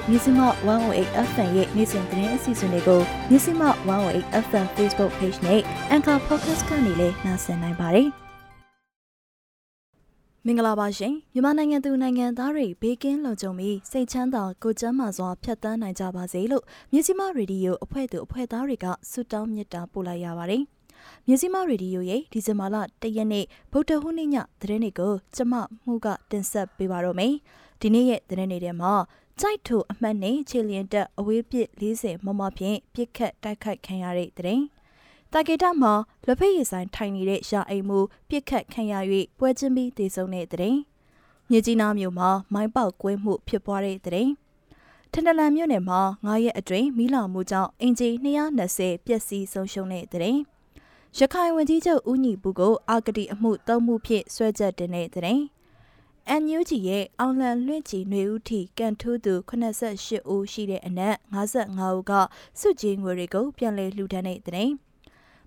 တို့မြစီမ108 FM ရဲ့နေ့စဉ်သတင်းအစီအစဉ်တွေကိုမြစီမ108 FM Facebook Page နဲ့ Anchor Podcast ကနေလည်းနှာစင်နိုင်ပါတယ်။မင်္ဂလာပါရှင်မြန်မာနိုင်ငံသူနိုင်ငံသားတွေဘေးကင်းလုံခြုံပြီးစိတ်ချမ်းသာကိုယ်ကျန်းမာစွာဖြတ်သန်းနိုင်ကြပါစေလို့မြစီမရေဒီယိုအဖွဲ့သူအဖွဲ့သားတွေကဆုတောင်းမေတ္တာပို့လိုက်ရပါတယ်။မြစီမရေဒီယိုရဲ့ဒီဇင်ဘာလ၁ရက်နေ့ဗုဒ္ဓဟူးနေ့ညသတင်းတွေကိုကျမမှုကတင်ဆက်ပေးပါတော့မယ်။ဒီနေ့ရဲ့သတင်းတွေထဲမှာ ကြိုက်ထိုအမှတ်နဲ့ခြေလျင်တက်အဝေးပစ်40မမဖြင့်ပြစ်ခတ်တိုက်ခိုက်ခံရတဲ့သတင်း။တာဂေတာမှာလက်ဖက်ရည်ဆိုင်ထိုင်နေတဲ့ရာအိမ်မူပြစ်ခတ်ခံရ၍ပွဲချင်းပြီးတည်ဆုံတဲ့သတင်း။မြကြီးနားမြို့မှာမိုင်းပေါက်ကွဲမှုဖြစ်ပွားတဲ့သတင်း။ထန်တလန်မြို့နယ်မှာ9ရက်အတွင်းမီးလောင်မှုကြောင့်အင်ဂျီ220ပျက်စီးဆုံးရှုံးတဲ့သတင်း။ရခိုင်ဝန်ကြီးချုပ်ဦးညီပူကိုအာဂတိအမှုသုံးမှုဖြင့်ဆွဲချက်တင်တဲ့တဲ့ အန်ယူဂျီရဲ့အောင်လန်လွင့်ချီຫນွေဦးထီကန်ထူးသူ88ဦးရှိတဲ့အနက်55ဦးကစုကြည်ငွေတွေကိုပြန်လည်လှူဒန်းတဲ့တဲ့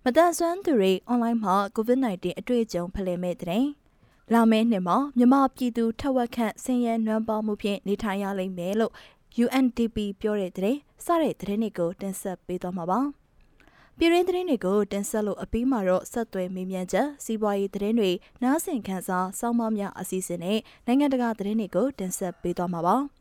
မတန်ဆွမ်းသူတွေအွန်လိုင်းမှာ COVID-19 အတွေ့အကြုံဖလှယ်မဲ့တဲ့လာမယ့်နှစ်မှာမြမပြည်သူထက်ဝက်ခန့်ဆင်းရဲနွမ်းပါမှုဖြင့်နေထိုင်ရလိမ့်မယ်လို့ UNDP ပြောတဲ့တဲ့စတဲ့တဲ့တွေကိုတင်ဆက်ပေးသွားမှာပါ။ ပြည်ရင်းသတင်းတွေကိုတင်ဆက်လို့အပြီးမှာတော့ဆက်သွယ်မေးမြန်းချက်စီးပွားရေးသတင်းတွေနားဆင်ခန်းစားစောင်းမများအစီအစဉ်နဲ့နိုင်ငံတကာသတင်းတွေကိုတင်ဆက်ပေးသွားမှာပါ။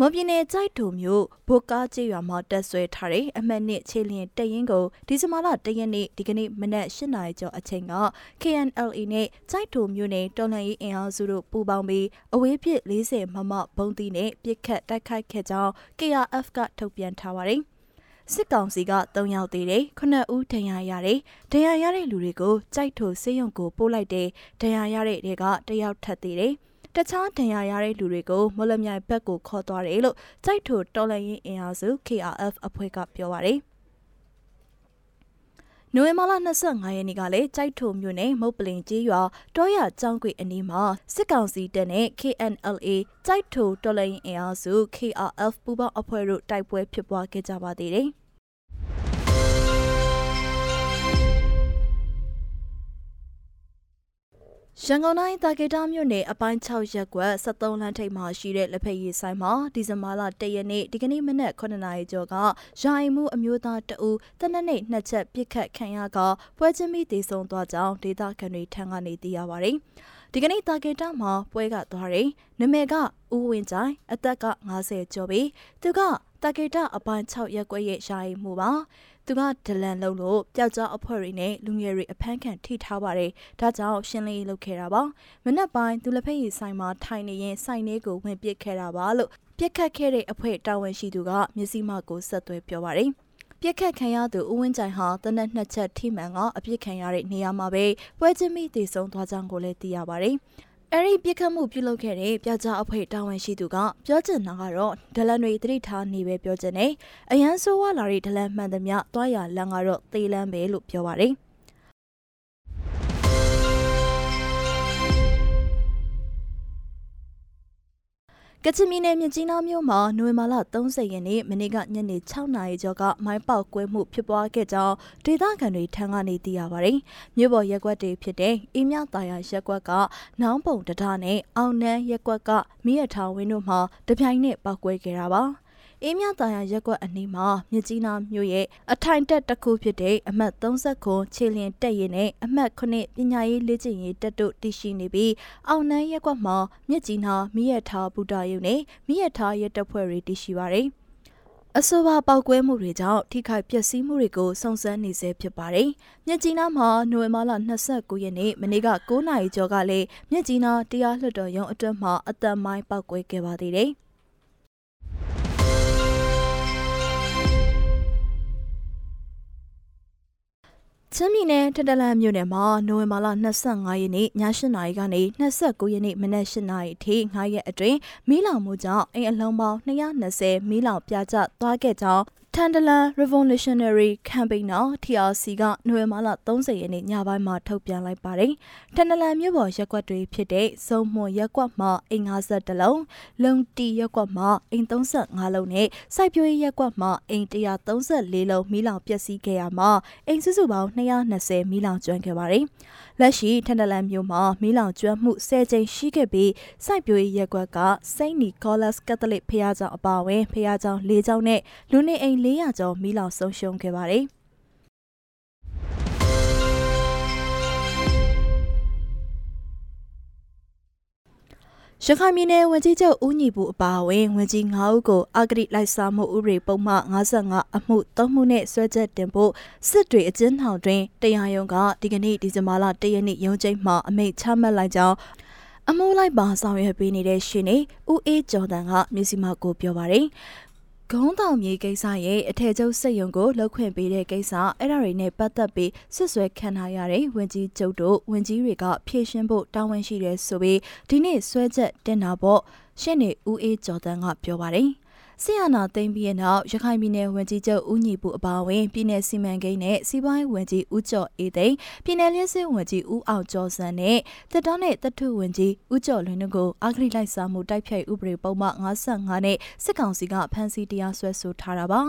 မွန်ပြည်နယ်ကြိုက်တူမြို့ဘိုကားကျေးရွာမှာတက်ဆွဲထားတဲ့အမှတ်နှစ်ခြေလျင်တရင်ကိုဒီဇင်ဘာလ၁ရက်နေ့ဒီကနေ့မနက်၈နာရီကျော်အချိန်က KNLA နဲ့ကြိုက်တူမြို့နယ်တော်လှန်ရေးအင်အားစုတို့ပူးပေါင်းပြီးအဝေးပြစ်40မမဘုံသီးနဲ့ပြစ်ခတ်တိုက်ခိုက်ခဲ့ကြောင်း KRF ကထုတ်ပြန်ထားပါတယ်။စစ်ကောင်စီက၃ယောက်သေးတယ်ခုနှစ်ဦးဒဏ်ရာရတယ်ဒဏ်ရာရတဲ့လူတွေကိုကြိုက်ထိုစေယုံကိုပို့လိုက်တယ်ဒဏ်ရာရတဲ့တွေကတယောက်ထပ်သေးတယ် တခြားဒဏ်ရာရတဲ့လူတွေကိုမလမြိုင်ဘက်ကိုခေါ်သွားတယ်လို့ကြိုက်ထိုတော်လှန်ရေးအင်အားစု KRF အဖွဲ့ကပြောပါတယ်နိုဝင်ဘာလ25ရက်နေ့ကလည်းကြိုက်ထုံမြို့နယ်မုတ်ပလင်ကျေးရွာတောရကျောင်းကွေအနီးမှာစစ်ကောင်စီတပ်နဲ့ KNLA ကြိုက်ထုံတော်လှန်ရေးအင်အားစု KRF ပူးပေါင်းအဖွဲ့တို့တိုက်ပွဲဖြစ်ပွားခဲ့ကြပါသေးတယ်။ ရန်ကုန်တိုင်းတာကေတာမြို့နယ်အပိုင်း6ရပ်ကွက်73လမ်းထိပ်မှာရှိတဲ့လက်ဖက်ရည်ဆိုင်မှာဒီဇင်ဘာလ1ရက်နေ့ဒီကနေ့မနက်9နာရီကျော်ကယာယီမှုအမျိုးသားတအူတနက်နေ့နှစ်ချက်ပြစ်ခတ်ခံရကပွဲချင်းမိတည်ဆုံသွားကြောင်းဒေသခံတွေထံကနေသိရပါတယ်။ဒီကနေ့တာကေတာမှာပွဲကသွားတယ်။နာမည်ကဦးဝင်းကြိုင်အသက်က50ကျော်ပြီ။သူကတာကေတာအပိုင်း6ရပ်ကွက်ရဲ့ယာယီမှုပါ။ သူကဒလန်လုံးလို့ပျောက်ကြားအဖွဲ့တွေနဲ့လူငယ်တွေအဖမ်းခံထိထားပါတယ်။ဒါကြောင့်ရှင်းလင်းရေးလုပ်ခဲ့တာပါ။မနက်ပိုင်းသူလက်ဖက်ရည်ဆိုင်မှာထိုင်နေရင်ဆိုင်လေးကိုဝင်ပစ်ခဲ့တာပါလို့ပြက်ခတ်ခဲ့တဲ့အဖွဲ့တာဝန်ရှိသူကမျက်စိမှကိုဆက်သွဲပြောပါတယ်။ပြက်ခတ်ခံရသူဦးဝင်းကြိုင်ဟာတနက်နှစ်ချက်ထိမှန်ကအပြစ်ခံရတဲ့နေရာမှာပဲပွဲချင်းမိတည်ဆုံးသွားကြောင်းကိုလည်းသိရပါတယ်။ အဲဒီပြစ်ခတ်မှုပြုလုပ်ခဲ့တဲ့ပြကြအဖွဲ့တာဝန်ရှိသူကပြောချင်တာကတော့ဒလန်တွေတတိထားနေပဲပြောချင်တယ်။အရန်ဆိုးဝါလာတဲ့ဒလန်မှန်သမျှတွားရလန်ကတော့သေလန်းပဲလို့ပြောပါတယ်။ ကချင်ပြည်နယ်မြကြီးနားမြို့မှာနိုဝင်ဘာလ30ရက်နေ့မနေ့ကညနေ6နာရီကျော်ကမိုင်းပေါက်ကွဲမှုဖြစ်ပွားခဲ့ကြောင်းဒေသခံတွေထံကနေသိရပါတယ်။မြို့ပေါ်ရက်ကွက်တွေဖြစ်တဲ့အေးမြတာယာရက်ကွက်ကနောင်ပုံတဒနဲ့အောင်နန်းရက်ကွက်ကမိရထားဝင်းတို့မှာတပြိုင်နက်ပောက်ကွဲခဲ့တာပါ။ အေးမြတာယာရက်ကွက်အနီးမှာမြကြီးနားမြို့ရဲ့အထိုင်တက်တစ်ခုဖြစ်တဲ့အမှတ်39ခြေလျင်တက်ရင်နဲ့အမှတ်9ပညာရေးလေ့ကျင့်ရေးတက်တို့တည်ရှိနေပြီးအောင်နန်းရက်ကွက်မှာမြကြီးနားမိရထားဘူတာယုံနဲ့မိရထားရက်တပ်ဖွဲ့တွေတည်ရှိပါတယ်အဆိုပါပောက်ကွဲမှုတွေကြောင့်ထိခိုက်ပျက်စီးမှုတွေကိုစုံစမ်းနေဆဲဖြစ်ပါတယ်။မြကြီးနားမှာနိုဝင်ဘာလ29ရက်နေ့မနေ့က9နာရီကျော်ကလည်းမြကြီးနားတရားလွှတ်တော်ရုံးအတွင်းမှာအတန်မိုင်းပောက်ကွဲခဲ့ပါသေးတယ်။ ချင်းပြည်နယ်ထထလန်မြို့နယ်မှာနိုဝင်ဘာလ25ရက်နေ့ည8နာရီကနေ29ရက်နေ့မနက်8နာရီအထိ9ရက်အတွင်းမီးလောင်မှုကြောင့်အိမ်အလုံးပေါင်း220မီးလောင်ပြကျသွားခဲ့ကြောင်း Tandalan Revolutionary Campaign နော် TRC ကနိုဝင်ဘာလ30ရက်နေ့ညပိုင်းမှာထုတ်ပြန်လိုက်ပါတယ်။ Tandalan မြို့ပေါ်ရက်ကွက်တွေဖြစ်တဲ့စုံမွန်ရက်ကွက်မှာအိမ်52လုံး၊လုံတီရက်ကွက်မှာအိမ်35လုံးနဲ့စိုက်ပျိုးရေးရက်ကွက်မှာအိမ်134လုံးမိလောင်ပျက်စီးခဲ့ရမှာအိမ်စုစုပေါင်း220မိလောင်ကျွမ်းခဲ့ပါတယ်။ လက်ရှိထန်တလန်မြို့မှာမီးလောင်ကျွမ်းမှု10ကြိမ်ရှိခဲ့ပြီးစိုက်ပျိုးရေးရက်ကွက်ကစိန့်နီကောလတ်ကက်သလစ်ဖခင်ကျောင်းအပါအဝင်ဖခင်ကျောင်း၄ကျောင်းနဲ့လူနေအိမ်400ကျော်မီးလောင်ဆုံးရှုံးခဲ့ပါတယ်။ ရခိုင်ပြည်နယ်ဝန်ကြီးချုပ်ဦးညီပူအပါအဝင်ဝန်ကြီး9ဦးကိုအဂတိလိုက်စားမှုဥပဒေပုံမှန်55အမှု3မှုနဲ့ဆွဲချက်တင်ဖို့စစ်တွေအကျဉ်းထောင်တွင်တရားရုံးကဒီကနေ့ဒီဇင်ဘာလ1ရက်နေ့ရုံးချိန်မှာအမိန့်ချမှတ်လိုက်ကြောင်းအမှုလိုက်ပါဆောင်ရွက်ပေးနေတဲ့ရှင်နေဦးအေးကျော်တန်ကမြို့စီမကိုပြောပါတယ် ဂုံးတောင်မြေကိစ္စရဲ့အထက်ချုပ်စစ်ရုံကိုလောက်ခွင့်ပေးတဲ့ကိစ္စအဲ့ဒါတွေနဲ့ပတ်သက်ပြီးဆွဆွဲခံထားရတဲ့ဝင်ကြီးကျုပ်တို့ဝင်ကြီးတွေကဖြည့်ရှင်းဖို့တာဝန်ရှိတယ်ဆိုပြီးဒီနေ့ဆွဲချက်တင်တာပေါ့ရှင်းနေဦးအေးကျော်တန်းကပြောပါတယ်။ ဆီယနာသိမ်းပြီးတဲ့နောက်ရခိုင်ပြည်နယ်ဝန်ကြီးချုပ်ဦးညီပူအပါအဝင်ပြည်နယ်စီမံကိန်းနဲ့စီးပွားရေးဝန်ကြီးဦးကျော်အေးသိန်းပြည်နယ်လျှက်စစ်ဝန်ကြီးဦးအောင်ကျော်စံနဲ့တပ်တော်နဲ့တပ်ထုဝန်ကြီးဦးကျော်လွင်တို့ကိုအဂရိလိုက်စားမှုတိုက်ဖျက်ဥပဒေပုံမှန်55နဲ့စစ်ကောင်စီကဖမ်းဆီးတရားစွဲဆိုထားတာပါ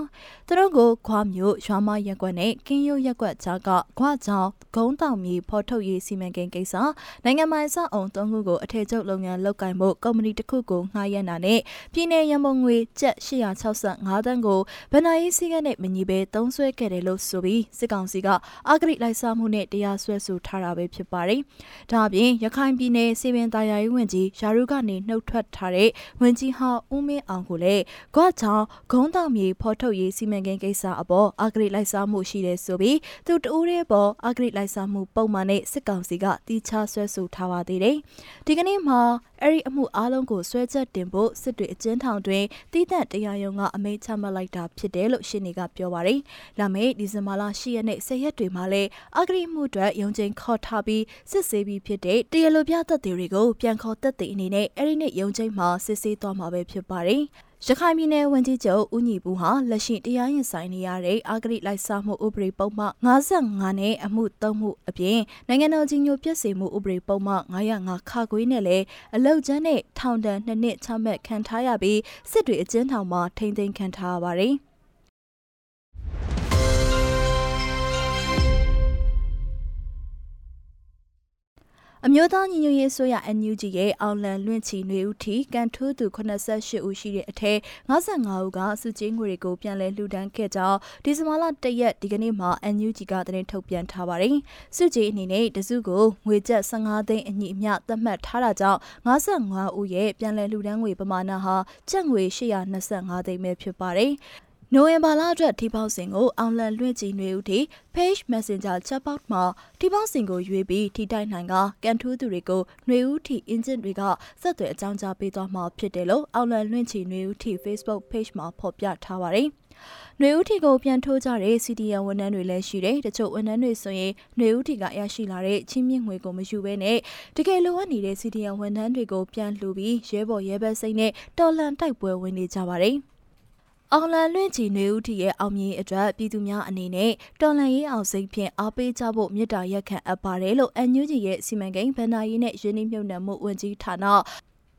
သူတို့ကိုခွာမျိုးရွာမရက်ကွက်နဲ့ကင်းရုပ်ရက်ကွက်ကြားကခွာချောင်းဂုံးတောင်မြေဖော်ထုတ်ရေးစီမံကိန်းကိစ္စနိုင်ငံပိုင်စအုံ၃ခုကိုအထည်ချုပ်လုပ်ငန်းလုပ်ကိုင်မှုကုမ္ပဏီတစ်ခုကိုငှားရမ်းတာနဲ့ပြည်내ရန်ပုံငွေကျပ်865တန်းကိုဗဏ္ဍာရေးစည်းကမ်းနဲ့မညီဘဲသုံးစွဲခဲ့တယ်လို့ဆိုပြီးစစ်ကောင်စီကအဂရိလိုက်စားမှုနဲ့တရားစွဲဆိုထားတာပဲဖြစ်ပါတယ်။ဒါအပြင်ရခိုင်ပြည်နယ်စီပင်တာယာရေးဝန်ကြီးယာရုကနေနှုတ်ထွက်ထားတဲ့ဝန်ကြီးဟောင်းဦးမင်းအောင်ကိုလည်းကွာချောင်းဂုံးတောင်မြေဖော်ထုတ်ရေးစီမံကိန်းကိစ္စအပေါ်အဂရိလိုက်စားမှုရှိတယ်ဆိုပြီးသူတဦးရဲ့ပေါ်အဂရိလိုက်စားမှုပုံမှန်နဲ့စစ်ကောင်စီကတီးခြားဆွဲဆိုထားပါသေးတယ်။ဒီကနေ့မှာ အဲ့ဒီအမှုအလုံးကိုဆွဲချက်တင်ဖို့စစ်တွေအကျဉ်းထောင်တွင်တီးသန့်တရားရုံးကအမိန့်ချမှတ်လိုက်တာဖြစ်တယ်လို့ရှင်းနေကပြောပါတယ်။လာမယ့်ဒီဇင်ဘာလ10ရက်နေ့10ရက်တွေမှာလည်းအဂရိမှုအတွက်ရုံးချိန်ခေါ်ထားပြီးစစ်ဆေးပြီးဖြစ်တဲ့တရားလိုပြသက်သေတွေကိုပြန်ခေါ်သက်သေအနေနဲ့အဲ့ဒီနေ့ရုံးချိန်မှာစစ်ဆေးသွားမှာပဲဖြစ်ပါတယ်။ ရခိုင်ပြည်နယ်ဝန်ကြီးချုပ်ဦးညီပူဟာလက်ရှိတရားရင်ဆိုင်နေရတဲ့အာဂရိလိုက်စားမှုဥပဒေပုံမှန်55နဲ့အမှု3မှုအပြင်နိုင်ငံတော်ကြီးညိုပြည့်စုံမှုဥပဒေပုံမှန်905ခါခွေးနဲ့လည်းအလုတ်ကျန်းနဲ့ထောင်ဒဏ်2နှစ်ချမှတ်ခံထားရပြီးစစ်တွေအကျဉ်းထောင်မှာထိန်းသိမ်းခံထားရပါတယ်။ အမျိုးသားညီညွတ်ရေးဆိုရ NUG ရဲ့အောင်လန်လွင့်ချီຫນွေဦးထီကန်ထိုးသူ88ဦးရှိတဲ့အထက်55ဦးကစုချင်းငွေတွေကိုပြန်လည်လှူဒန်းခဲ့ကြောင်းဒီဇင်ဘာလ1ရက်ဒီကနေ့မှာ NUG ကသတင်းထုတ်ပြန်ထားပါတယ်။စုကြီးအနေနဲ့တစုကိုငွေကျပ်15သိန်းအညီအမျှသတ်မှတ်ထားတာကြောင့်55ဦးရဲ့ပြန်လည်လှူဒန်းငွေပမာဏဟာကျပ်ငွေ825သိန်းပဲဖြစ်ပါတယ်။ နိုဝင်ဘာလအတွက်ထိပေါက်စဉ်ကိုအောင်လန်လွင့်ကြည်နွေဦးထိ Page Messenger chatbot မှာထိပေါက်စဉ်ကိုရွေးပြီးထိတိုက်နိုင်ကကန်ထူးသူတွေကိုနွေဦးထိ engine တွေကဆက်သွယ်အကြောင်းကြားပေးသွားမှာဖြစ်တယ်လို့အောင်လန်လွင့်ချီနွေဦးထိ Facebook Page မှာဖော်ပြထားပါတယ်။နွေဦးထီကိုပြန်ထိုးကြတဲ့ CDN ဝန်ထမ်းတွေလည်းရှိတယ်။တချို့ဝန်ထမ်းတွေဆိုရင်နွေဦးထီကရရှိလာတဲ့ချင်းမြင့်ငွေကိုမယူဘဲနဲ့တကယ်လိုအပ်နေတဲ့ CDN ဝန်ထမ်းတွေကိုပြန်လှူပြီးရဲဘော်ရဲဘက်စိတ်နဲ့တော်လန်တိုက်ပွဲဝင်နေကြပါတယ်။ အောင်လန်လွင့်ချီနေဦးထီရဲ့အောင်မြင်အတွက်ပြည်သူများအနေနဲ့တော်လန်ရေးအောင်စိတ်ဖြင့်အားပေးကြဖို့မြစ်တာရက်ခံအပ်ပါတယ်လို့အန်ယူဂျီရဲ့စီမံကိန်းဗန္နာရေးနဲ့ရင်းနှီးမြှုပ်နှံမှုဝန်ကြီးဌာန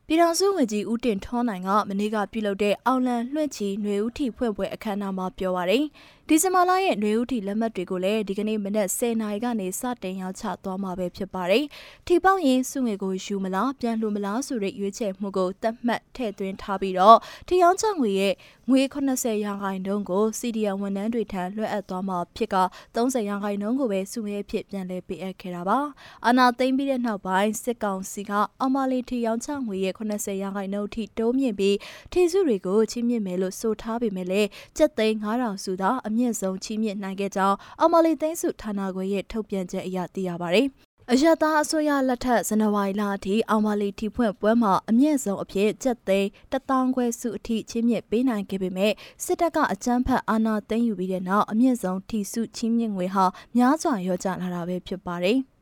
ပြည်ထောင်စုဝန်ကြီးဦးတင်ထွန်းနိုင်ကမနေ့ကပြုလုပ်တဲ့အောင်လန်လွှင့်ချီຫນွေဦးထီဖွင့်ပွဲအခမ်းအနားမှာပြောပါရယ် ဒီဇင်ဘာလရဲ့ຫນွေဦးထီလက်မှတ်တွေကိုလည်းဒီကနေ့မနက်10:00နာရီကနေစတင်ရောင်းချသွားမှာပဲဖြစ်ပါတယ်။ထီပေါက်ရင်စုငွေကိုယူမလားပြန်လှူမလားဆိုတဲ့ရွေးချယ်မှုကိုသတ်မှတ်ထည့်သွင်းထားပြီးတော့ထီရောင်းချငွေရဲ့ငွေ80ရာခိုင်နှုန်းကို CDN ဝန်ထမ်းတွေထံလွှဲအပ်သွားမှာဖြစ်က30ရာခိုင်နှုန်းကိုပဲစုငွေဖြစ်ပြန်လည်ပေးအပ်ခဲ့တာပါ။အာနာသိမ့်ပြီးတဲ့နောက်ပိုင်းစစ်ကောင်စီကအော်မာလီထီရောင်းချငွေရဲ့80ရာခိုင်နှုန်းထိတိုးမြင့်ပြီးထီစုတွေကိုချီးမြှင့်မယ်လို့ဆိုထားပေမဲ့လည်းကျပ်သိန်း9000စုသာအမြင့်ဆုံးချီးမြှင့်နိုင်ခဲ့ကြောင်းအော်မာလီသိန်းစုဌာနခွဲရဲ့ထုတ်ပြန်ချက်အရသိရပါတယ်။အရသာအစိုးရလက်ထက်ဇန်နဝါရီလအထိအောင်မာလီထီဖွင့်ပွဲမှာအမြင့်ဆုံးအဖြစ်ကျပ်သိန်း1000ခွဲစုအထိချင်းမြင့်ပေးနိုင်ခဲ့ပေမဲ့စစ်တပ်ကအကြမ်းဖက်အာဏာသိမ်းယူပြီးတဲ့နောက်အမြင့်ဆုံးထီစုချင်းမြင့်ငွေဟာများစွာရောကျလာတာပဲဖြစ်ပါတယ်။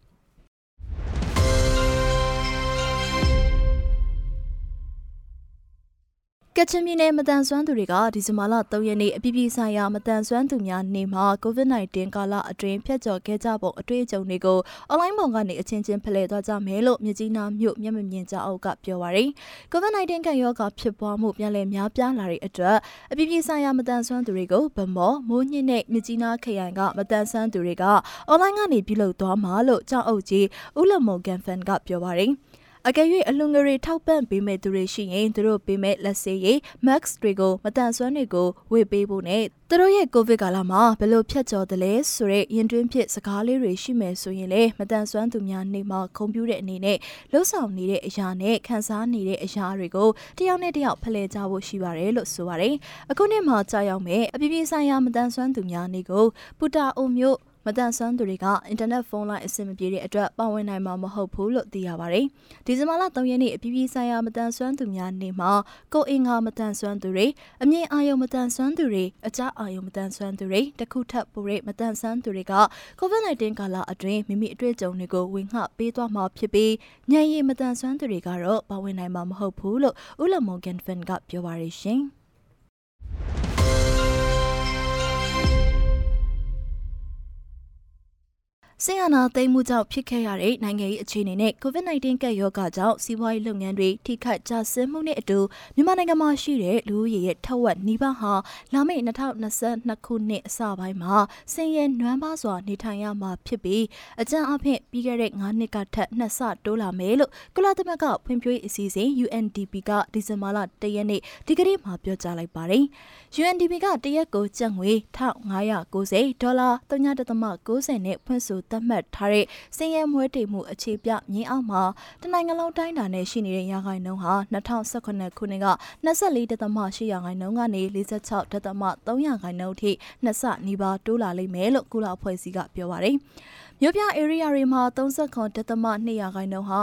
ကချင်ပြည်နယ်မတန်ဆွမ်းသူတွေကဒီဇင်ဘာလ3ရက်နေ့အပြည်ပြည်ဆိုင်ရာမတန်ဆွမ်းသူများနေ့မှာ COVID-19 ကာလအတွင်းဖျက်ကျော်ခဲ့ကြပုံအတွေ့အကြုံတွေကိုအွန်လိုင်းပေါ်ကနေအချင်းချင်းဖလှယ်သွားကြမယ်လို့မြကြီးနားမြို့မျက်မမြင်ကြအုပ်ကပြောပါရယ် COVID-19 ကရောဂါဖြစ်ပွားမှုပြန်လည်များပြားလာတဲ့အတွက်အပြည်ပြည်ဆိုင်ရာမတန်ဆွမ်းသူတွေကိုဗမော်မိုးညစ်နဲ့မြကြီးနားခရိုင်ကမတန်ဆွမ်းသူတွေကအွန်လိုင်းကနေပြုလုပ်သွားမှာလို့ကြောက်အုပ်ကြီးဦးလမော်ကန်ဖန်ကပြောပါရယ် အကယ်၍အလွန်ငရေထောက်ပံ့ပေးမဲ့သူတွေရှိရင်သူတို့ပေးမဲ့လက်စေးရည် max တွေကိုမတန်ဆွမ်းတွေကိုဝေပေးဖို့နဲ့သူတို့ရဲ့ကိုဗစ်ကာလမှာဘယ်လိုဖြတ်ကျော်တယ်လဲဆိုတဲ့ရင်တွင်းဖြစ်စကားလေးတွေရှိမယ်ဆိုရင်လေမတန်ဆွမ်းသူများနေမှာခုံပြူတဲ့အနေနဲ့လှုပ်ဆောင်နေတဲ့အရာနဲ့ခန်းစားနေတဲ့အရာတွေကိုတယောက်နဲ့တယောက်ဖလှယ်ကြဖို့ရှိပါတယ်လို့ဆိုပါတယ်အခုနှစ်မှာကြာရောက်မဲ့အပြည်ပြည်ဆိုင်ရာမတန်ဆွမ်းသူများနေကိုပူတာအိုမျိုး မတန်ဆွမ်းသူတွေကအင်တာနက်ဖုန်းလိုင်းအဆင်မပြေတဲ့အတွက်ပါဝင်နိုင်မှာမဟုတ်ဘူးလို့သိရပါတယ်။ဒီဇင်ဘာလ3ရက်နေ့အပြည်ပြည်ဆိုင်ရာမတန်ဆွမ်းသူများနေ့မှာကိုအင်္ဂါမတန်ဆွမ်းသူတွေအမြင့်အာယုံမတန်ဆွမ်းသူတွေအကြအာယုံမတန်ဆွမ်းသူတွေတခုထပ်ပိုတဲ့မတန်ဆွမ်းသူတွေက COVID-19 ကာလအတွင်းမိမိအတွေ့အကြုံတွေကိုဝင်ငှပေးသွားမှာဖြစ်ပြီးညံရည်မတန်ဆွမ်းသူတွေကတော့ပါဝင်နိုင်မှာမဟုတ်ဘူးလို့ဦးလမော်ဂန်ဖန်ကပြောပါရရှင်။ ဆီယနာသိမ်းမှုကြောင့်ဖြစ်ခဲ့ရတဲ့နိုင်ငံရေးအခြေအနေနဲ့ COVID-19 ကပ်ရောဂါကြောင့်စီးပွားရေးလုပ်ငန်းတွေထိခိုက်ကျဆင်းမှုနဲ့အတူမြန်မာနိုင်ငံမှာရှိတဲ့လူဦးရေရဲ့ထက်ဝက်နီးပါးဟာလာမယ့်2022ခုနှစ်အစပိုင်းမှာဆင်းရဲနွမ်းပါးစွာနေထိုင်ရမှာဖြစ်ပြီးအကြမ်းအဖျင်းပြီးခဲ့တဲ့9နှစ်ကထက်နှစ်ဆတိုးလာမယ်လို့ကုလသမဂ္ဂဖွံ့ဖြိုးရေးအစီအစဉ် UNDP ကဒီဇင်ဘာလ1ရက်နေ့ဒီကနေ့မှာပြောကြားလိုက်ပါတယ်။ UNDP ကတရက်ကိုကျပ်ငွေ1590ဒေါ်လာ3.90နဲ့ဖွင့်ဆိုသတ်မှတ်ထားတဲ့စင်ရဲမွဲတေမှုအခြေပြမြင်းအောင်မှာတနိုင်ငံလုံးတိုင်းတာနဲ့ရှိနေတဲ့ရာခိုင်နှုန်းဟာ2018ခုနှစ်က24.8ရာခိုင်နှုန်းကနေ46.3ရာခိုင်နှုန်းထိနှစ်ဆနီးပါးတိုးလာလိမ့်မယ်လို့ကုလအဖွဲ့အစည်းကပြောပါတယ်။မြို့ပြ area တွေမှာ39.2ရာခိုင်နှုန်းဟာ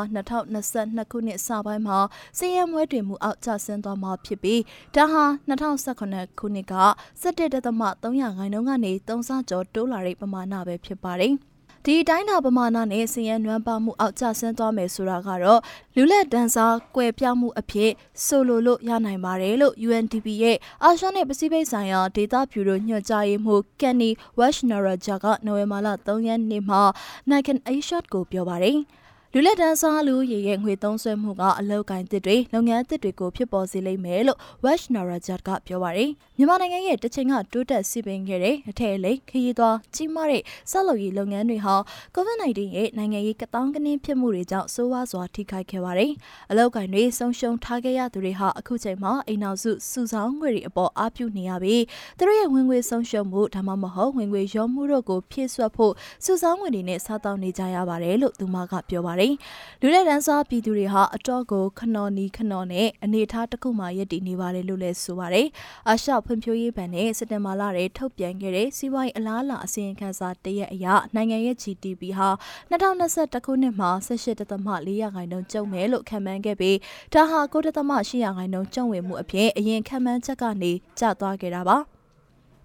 2022ခုနှစ်စပိုင်းမှာစီးရဲမွဲတွင်မှုအောက်ကျဆင်းသွားမှာဖြစ်ပြီးဒါဟာ2018ခုနှစ်က17.3ရာခိုင်နှုန်းကနေ3ဆကျော်တိုးလာတဲ့ပမာဏပဲဖြစ်ပါတယ်။ ဒီတိုင်းတာပမာဏနဲ့စည်ရန်နွမ်းပါမှုအောက်ကျဆင်းသွားမယ်ဆိုတာကတော့လူလက်ဒန်းစားကွယ်ပြောင်းမှုအဖြစ်ဆိုလိုလို့ရနိုင်ပါတယ်လို့ UNDP ရဲ့အာရှနဲ့ပစိဖိတ်ဆိုင်ရာဒေသဗျူရိုညွှန်ကြားရေးမှူးကန်နီဝက်ရှ်နရာဂျာကနိုဝင်ဘာလ3ရက်နေ့မှာ Nike Asia ကိုပြောပါတယ်။ လူလက်တန်းစားလူရေရဲ့ငွေသုံးစွဲမှုကအလောက်ကိုင်းတစ်တွေလုပ်ငန်းတစ်တွေကိုဖြစ်ပေါ်စေလိမ့်မယ်လို့ Wash Narajat ကပြောပါရယ်မြန်မာနိုင်ငံရဲ့တချိန်ကတိုးတက်စီပင်ခဲ့တဲ့အထက်အလိခရီးသွားကြီးမားတဲ့ဆက်လုပ်ရေးလုပ်ငန်းတွေဟာ COVID-19 ရဲ့နိုင်ငံရေးကတောင်းကနင်းဖြစ်မှုတွေကြောင့်ဆိုးဝါးစွာထိခိုက်ခဲ့ပါတယ်အလောက်ကိုင်းတွေဆုံးရှုံးထားခဲ့ရသူတွေဟာအခုချိန်မှာအိမ်နောက်စုစုဆောင်းငွေတွေအပေါ်အားပြုနေရပြီးသူတို့ရဲ့ဝင်ငွေဆုံးရှုံးမှုဒါမှမဟုတ်ဝင်ငွေရောမှုတို့ကိုဖြည့်ဆွတ်ဖို့စုဆောင်းငွေတွေနဲ့စားတောင်းနေကြရပါတယ်လို့သူမကပြောပါတယ်ပါတယ်။လူလက်တန်းစားပြည်သူတွေဟာအတော့ကိုခနော်နီခနော်နဲ့အနေထားတစ်ခုမှရည်တည်နေပါတယ်လို့လည်းဆိုပါတယ်။အာရှဖွံ့ဖြိုးရေးဘဏ်နဲ့စက်တင်ဘာလထဲထုတ်ပြန်ခဲ့တဲ့စီးပွားရေးအလားအလာအစီရင်ခံစာတရက်အရနိုင်ငံရဲ့ GDP ဟာ2021ခုနှစ်မှာ18.4ရာခိုင်နှုန်းကျုံမယ်လို့ခန့်မှန်းခဲ့ပြီးဒါဟာ9.8ရာခိုင်နှုန်းကျုံဝင်မှုအဖြစ်အရင်ခန့်မှန်းချက်ကနေကျသွားခဲ့တာပါ။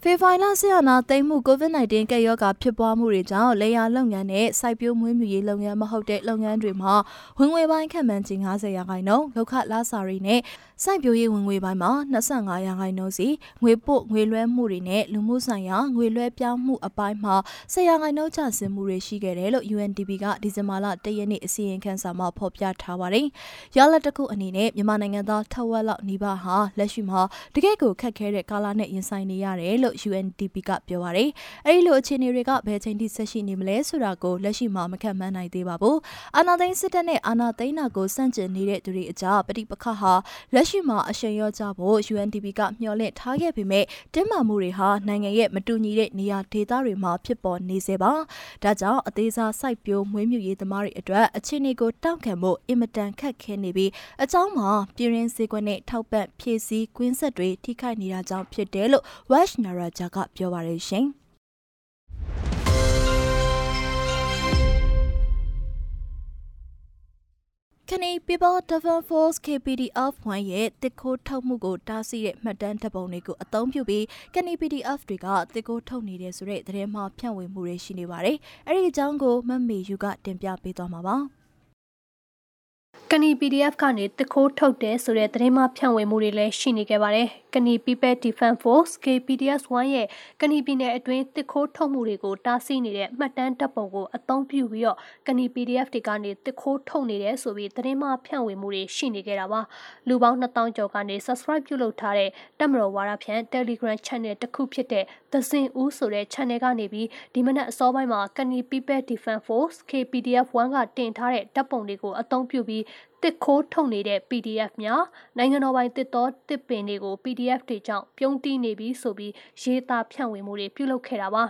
ဖေဖိုင်လာဆီယနာသိမ်းမှု COVID-19 ကပ်ရောဂါဖြစ်ပွားမှုတွေကြောင့်လေယာလုပ်ငန်းနဲ့စိုက်ပျိုးမွေးမြူရေးလုပ်ငန်းမဟုတ်တဲ့လုပ်ငန်းတွေမှာဝင်ငွေပိုင်းခံမှန်းခြင်း90ရာခိုင်နှုန်းလောက်ခလာစာရီနဲ့စိုက်ပျိုးရေးဝင်ငွေပိုင်းမှာ25ရာခိုင်နှုန်းစီငွေပို့ငွေလွှဲမှုတွေနဲ့လူမှုဆိုင်ရာငွေလွှဲပြောင်းမှုအပိုင်းမှာ10ရာခိုင်နှုန်းကျဆင်းမှုတွေရှိခဲ့တယ်လို့ UNDP ကဒီဇင်ဘာလ1ရက်နေ့အစီရင်ခံစာမှာဖော်ပြထားပါတယ်။ရလဒ်တစ်ခုအနေနဲ့မြန်မာနိုင်ငံသားထက်ဝက်လောက်နီးပါးဟာလက်ရှိမှာတကယ့်ကိုခက်ခဲတဲ့ကာလနဲ့ရင်ဆိုင်နေရတယ်လို့ UNDP ကပြောပါတယ်။အဲဒီလိုအခြေအနေတွေကဘယ်ချိန်ထိဆက်ရှိနေမလဲဆိုတာကိုလက်ရှိမှာမခန့်မှန်းနိုင်သေးပါဘူး။အာဏာသိမ်းစစ်တပ်နဲ့အာဏာသိမ်းတာကိုစန့်ကျင်နေတဲ့သူတွေအကြားပဋိပက္ခဟာလက်ရှိမှာအရှိန်ရောကြဖို့ UNDP ကမျှော်လင့်ထားခဲ့ပေမဲ့တင်းမာမှုတွေဟာနိုင်ငံရဲ့မတူညီတဲ့နေရာဒေသတွေမှာဖြစ်ပေါ်နေစေပါ။ဒါကြောင့်အသေးစားစိုက်ပျိုးမွေးမြူရေးသမားတွေအတွက်အခြေအနေကိုတောင့်ခံဖို့အင်မတန်ခက်ခဲနေပြီးအကြောင်းမှာပြည်ရင်းစည်းကွက်နဲ့ထောက်ပံ့ဖြည့်ဆည်းကွင်းဆက်တွေထိခိုက်နေတာကြောင့်ဖြစ်တယ်လို့ Wash Naraja ကပြောပါရရှင်။ခနီ People Defense Force KPDF ဝန်ရဲ့တစ်ခိုးထုတ်မှုကိုတားဆီးတဲ့မှတ်တမ်းဓပုံတွေကိုအသုံးပြုပြီးခနီ PDF တွေကတစ်ခိုးထုတ်နေတယ်ဆိုတဲ့သတင်းမှဖြန့်ဝေမှုတွေရှိနေပါတယ်။အဲ့ဒီအကြောင်းကိုမမေယူကတင်ပြပေးသွားမှာပါ။ ကနီ PDF ကနေတခိုးထုတ်တယ်ဆိုတဲ့သတင်းမှဖြန့်ဝေမှုတွေလည်းရှိနေခဲ့ပါတယ်။ကနီ People Defense Force KPDS 1ရဲ့ကနီပြည်နယ်အတွင်းတခိုးထုတ်မှုတွေကိုတားဆီးနေတဲ့မှတ်တမ်းတပ်ပုံကိုအသုံးပြုပြီးတော့ကနီ PDF တွေကနေတခိုးထုတ်နေတယ်ဆိုပြီးသတင်းမှဖြန့်ဝေမှုတွေရှိနေခဲ့တာပါ။လူပေါင်း2000ကျော်ကနေ Subscribe ပြုလုပ်ထားတဲ့တက်မတော်ဝါရဖြန့် Telegram Channel တစ်ခုဖြစ်တဲ့သစင်ဦးဆိုတဲ့ channel ကနေပြီးဒီမနက်အစောပိုင်းမှာကနီ People Defense Force KPDF 1ကတင်ထားတဲ့တပ်ပုံတွေကိုအသုံးပြုပြီးတစ်ခိုးထုတ်နေတဲ့ PDF များနိုင်ငံတော်ပိုင်တစ်တော်တစ်ပင်တွေကို PDF တွေကြောင့်ပြုံးတီးနေပြီးဆိုပြီးရေးသားဖြန့်ဝေမှုတွေပြုလုပ်ခဲ့တာပါ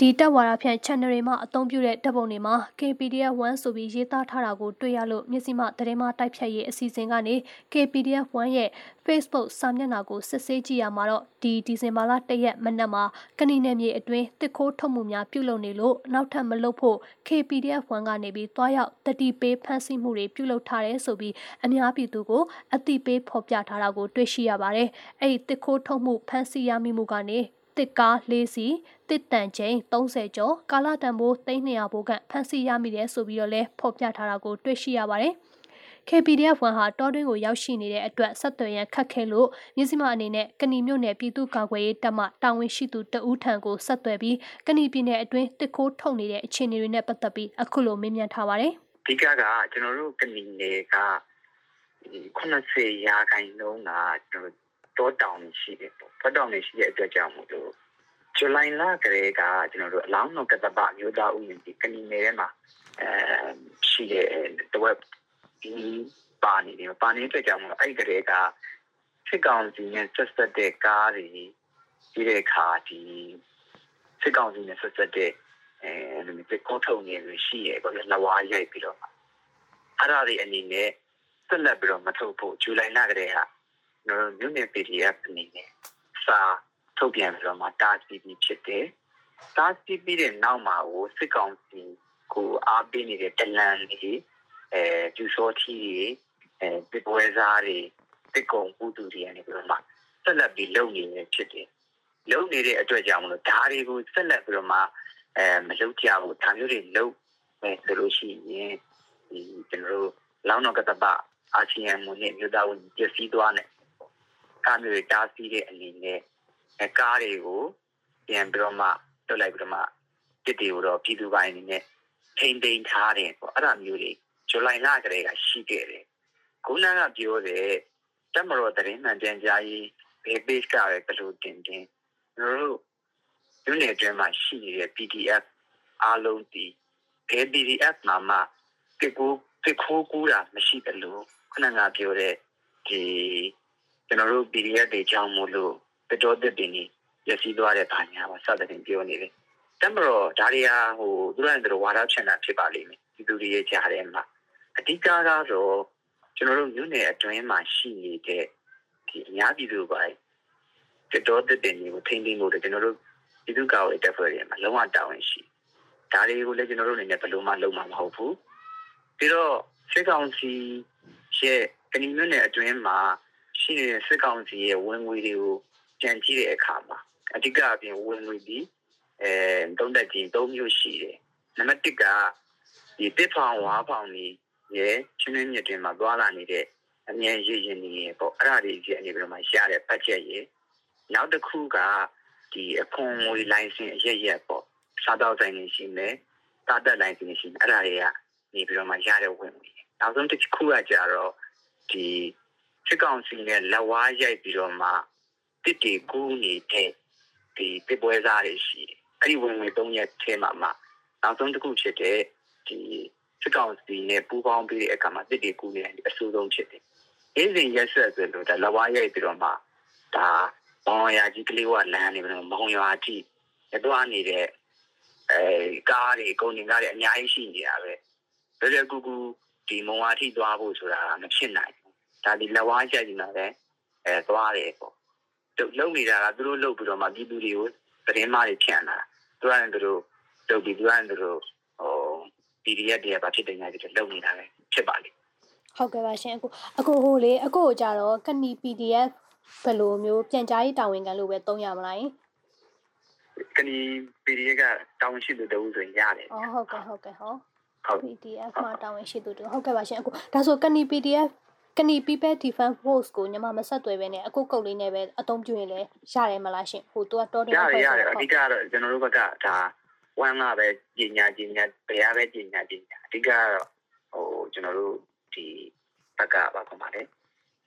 ဒီတက်ဝါရဖြန့် channel တွေမှာအသုံးပြုတဲ့ဓာတ်ပုံတွေမှာ KPDF 1 ဆိုပြီးရေးသားထားတာကိုတွေ့ရလို့မျက်စိမှသတင်းမှတိုက်ဖြတ်ရေးအစီအစဉ်ကနေ KPDF 1 ရဲ့ Facebook စာမျက်နှာကိုစစ်ဆေးကြည့်ရမှာတော့ဒီဒီဇင်ဘာလ၁ရက်မနက်မှာကဏီနယ်မြေအတွင်းတစ်ခိုးထုတ်မှုများပြုလုပ်နေလို့နောက်ထပ်မလုပ်ဖို့ KPDF 1 ကနေပြီးတွားရောက်တတိပေးဖမ်းဆီးမှုတွေပြုလုပ်ထားတယ်ဆိုပြီးအများပြည်သူကိုအတိပေးဖော်ပြထားတာကိုတွေ့ရှိရပါတယ်။အဲ့ဒီတစ်ခိုးထုတ်မှုဖမ်းဆီးရမိမှုကနေ တစ်ကား၄စီတစ်တန်ချိန်30ကျော်ကာလတန်ဖိုး300ဘိုးကဖမ်းဆီးရမိတယ်ဆိုပြီးတော့လဲဖော်ပြထားတာကိုတွေ့ရှိရပါတယ်။ KPDF ဝန်ဟာတောတွင်းကိုရောက်ရှိနေတဲ့အတွက်ဆက်သွယ်ရန်ခက်ခဲလို့မြစည်းမအနေနဲ့ကဏီမြို့နယ်ပြည်သူ့ကာကွယ်ရေးတပ်မှတာဝန်ရှိသူတဦးထံကိုဆက်သွယ်ပြီးကဏီပြည်နယ်အတွင်းတစ်ခိုးထုတ်နေတဲ့အခြေအနေတွေနဲ့ပတ်သက်ပြီးအခုလိုမေးမြန်းထားပါတယ်။အဓိကကကျွန်တော်တို့ကဏီနယ်က80ရာခိုင်နှုန်းကကျွန်တော် တောတောင်ရှိတယ်ပေါ့တောတောင်ရှိတဲ့အတွက်ကြောင့်မို့လို့ဇူလိုင်လကလေးကကျွန်တော်တို့အလောင်းတော်ကတပမျိုးသားဥယျာဉ်ဒီကဏီနယ်ထဲမှာအဲရှိတဲ့တဝက်ဒီပါနေတယ်ပါနေတဲ့ကြောင့်မို့အဲ့ဒီကလေးကစစ်ကောင်စီနဲ့ဆက်ဆက်တဲ့ကားတွေပြီးတဲ့အခါဒီစစ်ကောင်စီနဲ့ဆက်ဆက်တဲ့အဲဒီကောထုံနေလို့ရှိရပေါ့လေလဝါရိုက်ပြီးတော့အဲ့ဒါတွေအနေနဲ့ဆက်လက်ပြီးတော့မထုတ်ဖို့ဇူလိုင်လကတည်းက ကျွန်တော်မြို့နယ် PDF အနေနဲ့စာထုတ်ပြန်ပြီးတော့မှတားဆီးပြီးဖြစ်တယ်။တားဆီးပြီးတဲ့နောက်မှာကိုစစ်ကောင်စီကိုအားပေးနေတဲ့တလန်တွေအဲကျူစောထီတွေအဲပပွဲစားတွေတစ်ကုံပူတူတွေကနေပြီးတော့မှဆက်လက်ပြီးလုပ်နေနေဖြစ်တယ်။လုပ်နေတဲ့အတွက်ကြောင့်မလို့ဓာတ်တွေကိုဆက်လက်ပြီးတော့မှအဲမလုပ်ကြဘူးဒါမျိုးတွေလုပ်မယ်ဆိုလို့ရှိရင်ဒီကျွန်တော်တို့လောင်းတော့ကတပအာဆီယံမွန်နဲ့မြို့သားဝင်ပြည့်စည်သွားတ ယ်။ကားမျိုးတွေတားဆီးတဲ့အနေနဲ့အဲကားတွေကိုပြန်ပြီးတော့မှလွတ်လိုက်ပြီးတော့မှတစ်တွေကိုတော့ပြည်သူပိုင်းအနေနဲ့ထိန်တိန်ထားတယ်ပေါ့အဲ့ဒါမျိုးတွေဇူလိုင်လကလေးကရှိခဲ့တယ်ခုနကပြောတဲ့တက်မတော်တရင်မှန်ပြန်ကြားရေးဘေး page ကပဲဘယ်လိုတင်တင်ကျွန်တော်တို့ဒီနေ့အတွင်းမှာရှိနေတဲ့ PDF အားလုံးဒီ PDF မှာမှဒီကိုဒီခိုးကူတာမရှိတယ်လို့ခုနကပြောတဲ့ဒီ ကျွန်တော်တို့ PDF တွေကြောင်းမို့လို့တတော်တက်တင်ကြီးရစီသွားတဲ့ဘာညာပါစသဖြင့်ပြောနေတယ်တမတော်ဒါတွေဟာဟိုသူတို့ရဲ့ဝါဒချင်တာဖြစ်ပါလိမ့်မယ်ဒီသူတွေရဲ့ကြားထဲမှာအဓိကကတော့ကျွန်တော်တို့မြို့နယ်အတွင်းမှာရှိနေတဲ့ဒီအများပြည်သူပိုင်းတတော်တက်တင်ကြီးကိုထိန်းသိမ်းဖို့ကျွန်တော်တို့ပြည်သူ့ကာကွယ်တပ်ဖွဲ့တွေမှာလုံးဝတာဝန်ရှိဒါတွေကိုလည်းကျွန်တော်တို့အနေနဲ့ဘယ်လိုမှလုပ်မှာမဟုတ်ဘူးပြီးတော့စစ်ကောင်စီရဲ့ကဏီမြို့နယ်အတွင်းမှာ ရှိနေတဲ့စစ်ကောင်စီရဲ့ဝင်ငွေတွေကိုကြံကြည့်တဲ့အခါမှာအဓိကအပြင်ဝင်ငွေပြီးအဲသုံးသက်ကြီး၃မျိုးရှိတယ်နံပါတ်1ကဒီတစ်ဖောင်ဝါဖောင်ကြီးရဲ့ချင်းချင်းမြစ်တွေမှာသွားလာနေတဲ့အမြဲရည်ရင်နေပေါ့အဲ့ဒါတွေကြီးအနေပြီးတော့မှရတဲ့ဘတ်ဂျက်ရေနောက်တစ်ခုကဒီအခွန်ငွေလိုင်စင်အရက်ရက်ပေါ့စားတော့ဆိုင်နေရှိမယ်တာတက်လိုင်စင်ရှိမယ်အဲ့ဒါတွေကနေပြီးတော့မှရတဲ့ဝင်ငွေနောက်ဆုံးတစ်ခုကကြတော့ဒီ စစ်ကောင်စီနဲ့လက်ဝါးရိုက်ပြီးတော့မှတစ်တီကူးနေတဲ့ဒီတစ်ပွဲစားတွေရှိတယ်အဲ့ဒီဝင်ငွေ၃ရက်ထဲမှာမှနောက်ဆုံးတစ်ခုဖြစ်တဲ့ဒီစစ်ကောင်စီနဲ့ပူးပေါင်းပြီးတဲ့အခါမှာတစ်တီကူးနေတဲ့အဆိုးဆုံးဖြစ်တယ်။အေးစဉ်ရက်ဆက်ဆိုလို့ဒါလက်ဝါးရိုက်ပြီးတော့မှဒါဘောင်ရကြီးကလေးကလမ်းနေပြီးတော့မောင်ရွာကြီးသွားနေတဲ့အဲကားတွေကုန်တင်ကားတွေအများကြီးရှိနေတာပဲ။ဒါကြကူကူဒီမုံဝါထိသွားဖို့ဆိုတာမဖြစ်နိုင်ဘူး။ ဒါဒီလက်ဝါးရိုက်နေတာလည်းအဲသွားတယ်ပေါ့လုံနေတာကသူတို့လုံပြီးတော့မှပြည်သူတွေကိုသတင်းမှားတွေဖြန့်လာသူကလည်းသူတို့လုံပြီးသူကလည်းသူတို့ဟို PDF တွေကပါဖြစ်တဲ့ညာတွေလုံနေတာပဲဖြစ်ပါလိမ့်ဟုတ်ကဲ့ပါရှင်အခုအခုဟိုလေအခုကြတော့ကဏီ PDF ဘယ်လိုမျိုးပြန်ကြားရေးတာဝန်ခံလို့ပဲသုံးရမလားကဏီ PDF ကတာဝန်ရှိသူတဦးဆိုရင်ရတယ်ဟုတ်ဟုတ်ကဲ့ဟုတ်ကဲ့ဟောဟုတ် PDF မှာတာဝန်ရှိသူတူဟုတ်ကဲ့ပါရှင်အခုဒါဆိုကဏီ PDF ကဏီ People Defense Force ကိုညီမမဆက်သွယ်ပဲနဲ့အခုကုတ်လေးနဲ့ပဲအသုံးပြုရင်လည်းရတယ်မလားရှင်ဟိုသူကတော်တယ်ရတယ်ရတယ်အဓိကတော့ကျွန်တော်တို့ဘက်ကဒါဝမ်းလာပဲပညာပညာတရားပဲပညာပညာအဓိကတော့ဟိုကျွန်တော်တို့ဒီဘက်ကပါခေါ်ပါလေ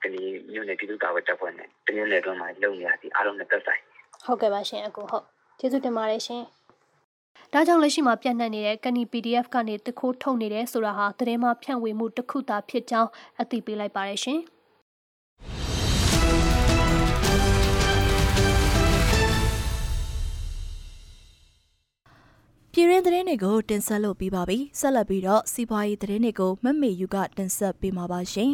ကဏီမြို့နယ်ပြည်သူ့ကာကွယ်တပ်ဖွဲ့နဲ့တမျိုးနယ်တွင်းမှာလုံနေရသည်အားလုံးနဲ့သက်ဆိုင်ဟုတ်ကဲ့ပါရှင်အခုဟုတ်ကျေးဇူးတင်ပါတယ်ရှင် ဒါကြောင့်လက်ရှိမှာပြန့်နှံ့နေတဲ့ကဏီ PDF ကနေတခိုးထုတ်နေတယ်ဆိုတာဟာသတင်းမှဖြန့်ဝေမှုတစ်ခုသာဖြစ်ကြောင်းအသိပေးလိုက်ပါတယ်ရှင်။။ပြည်ရင်းသတင်းတွေကိုတင်ဆက်လို့ပြီးပါပြီ။ဆက်လက်ပြီးတော့စီးပွားရေးသတင်းတွေကိုမမေယူကတင်ဆက်ပေးမှာပါရှင်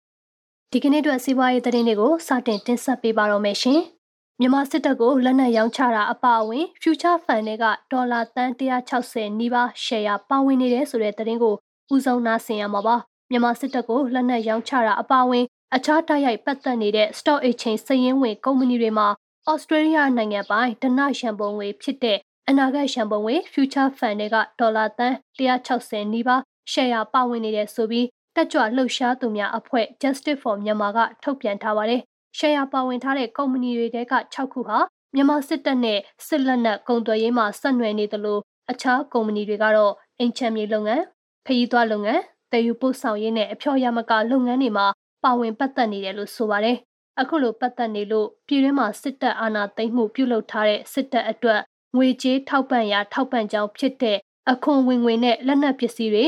။ဒီကနေ့အတွက်စီးပွားရေးသတင်းတွေကိုစတင်တင်ဆက်ပေးပါတော့မယ်ရှင်။ မြန်မာစစ်တပ်ကိုလက်နက်ရောင်းချတာအပါအဝင် Future Fund တွေကဒေါ်လာတန်160နီးပါးရှယ်ယာပါဝင်နေတဲ့ဆိုတဲ့သတင်းကိုဦးဆုံးနားဆင်ရမှာပါ။မြန်မာစစ်တပ်ကိုလက်နက်ရောင်းချတာအပါအဝင် အခြားတိုက်ရိုက်ပတ်သက်နေတဲ့ Stock Exchange စည်ရင်းဝင်ကုမ္ပဏီတွေမှာ Australia နိုင်ငံပိုင်ဒနရန်ပုံငွေဖြစ်တဲ့အနာဂတ်ရန်ပုံငွေ Future Fund တွေကဒေါ်လာတန်160နီးပါးရှယ်ယာပါဝင်နေတဲ့ဆိုပြီးတက်ကြွလှုပ်ရှားသူများအဖွဲ့ Justice for Myanmar ကထုတ်ပြန်ထားပါတယ်။ ရှယ်ယာပါဝင်ထားတဲ့ကုမ္ပဏီတွေတဲက6ခုဟာမြန်မာစစ်တပ်နဲ့စစ်လက်နက်ကုန်သွယ်ရေးမှာဆက်နွယ်နေသလိုအခြားကုမ္ပဏီတွေကတော့အင်ချမ်းမြေလုပ်ငန်း၊ခရီးသွားလုပ်ငန်း၊တည်ယူပို့ဆောင်ရေးနဲ့အဖျော်ရမကလုပ်ငန်းတွေမှာပါဝင်ပတ်သက်နေတယ်လို့ဆိုပါတယ်။အခုလိုပတ်သက်နေလို့ပြည်တွင်းမှာစစ်တပ်အာဏာသိမ်းမှုပြုလုပ်ထားတဲ့စစ်တပ်အတွက်ငွေကြေးထောက်ပံ့ရာထောက်ပံ့ကြောင်းဖြစ်တဲ့အခွန်ဝင်ငွေနဲ့လက်နက်ပစ္စည်းတွေ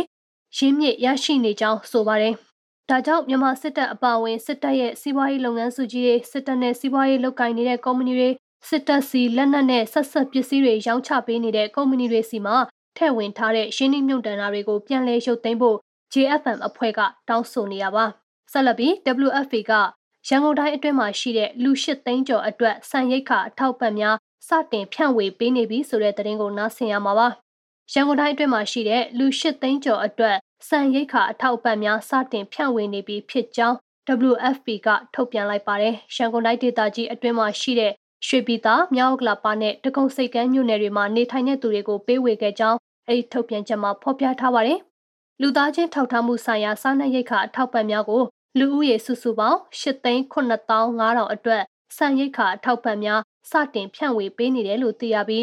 ရင်းမြစ်ရရှိနေကြောင်းဆိုပါတယ်။ ဒါကြောင့်မြန်မာစစ်တပ်အပါအဝင်စစ်တပ်ရဲ့စီးပွားရေးလုပ်ငန်းစုကြီးတွေစစ်တပ်နဲ့စီးပွားရေးလုပ်ကိုင်နေတဲ့ကုမ္ပဏီတွေစစ်တပ်စီလက်နက်နဲ့ဆက်ဆက်ပစ္စည်းတွေရောင်းချပေးနေတဲ့ကုမ္ပဏီတွေစီမှာထည့်ဝင်ထားတဲ့ရှင်းနှိမ့်မြုပ်တန်တာတွေကိုပြန်လည်ရုပ်သိမ်းဖို့ JFM အဖွဲ့ကတောင်းဆိုနေရပါဆက်လက်ပြီး WFP ကရန်ကုန်တိုင်းအတွင်းမှာရှိတဲ့လူ၈သိန်းကျော်အတွက်စံရိတ်ခအထောက်ပံ့များစတင်ဖြန့်ဝေပေးနေပြီဆိုတဲ့သတင်းကိုနားဆင်ရမှာပါရန်ကုန်တိုင်းအတွင်းမှာရှိတဲ့လူ၈သိန်းကျော်အတွက် စံရိတ်ခအထောက်ပံ့များစတင်ဖြန့်ဝေနေပြီဖြစ်ကြောင်း WFP ကထုတ်ပြန်လိုက်ပါတယ်။ရန်ကုန်တိုင်းဒေသကြီးအတွင်းမှာရှိတဲ့ရွှေပြည်သာမြောက်ကလာပါနဲ့တကုံစိတ်ကမ်းမြို့နယ်တွေမှာနေထိုင်တဲ့သူတွေကိုပေးဝေခဲ့ကြောင်းအဲဒီထုတ်ပြန်ချက်မှာဖော်ပြထားပါတယ်။လူသားချင်းထောက်ထားမှုဆိုင်ရာစားနပ်ရိက္ခာအထောက်ပံ့များကိုလူဦးရေစုစုပေါင်း8,9500အတွက်စံရိက္ခာအထောက်ပံ့များစတင်ဖြန့်ဝေပေးနေတယ်လို့သိရပြီး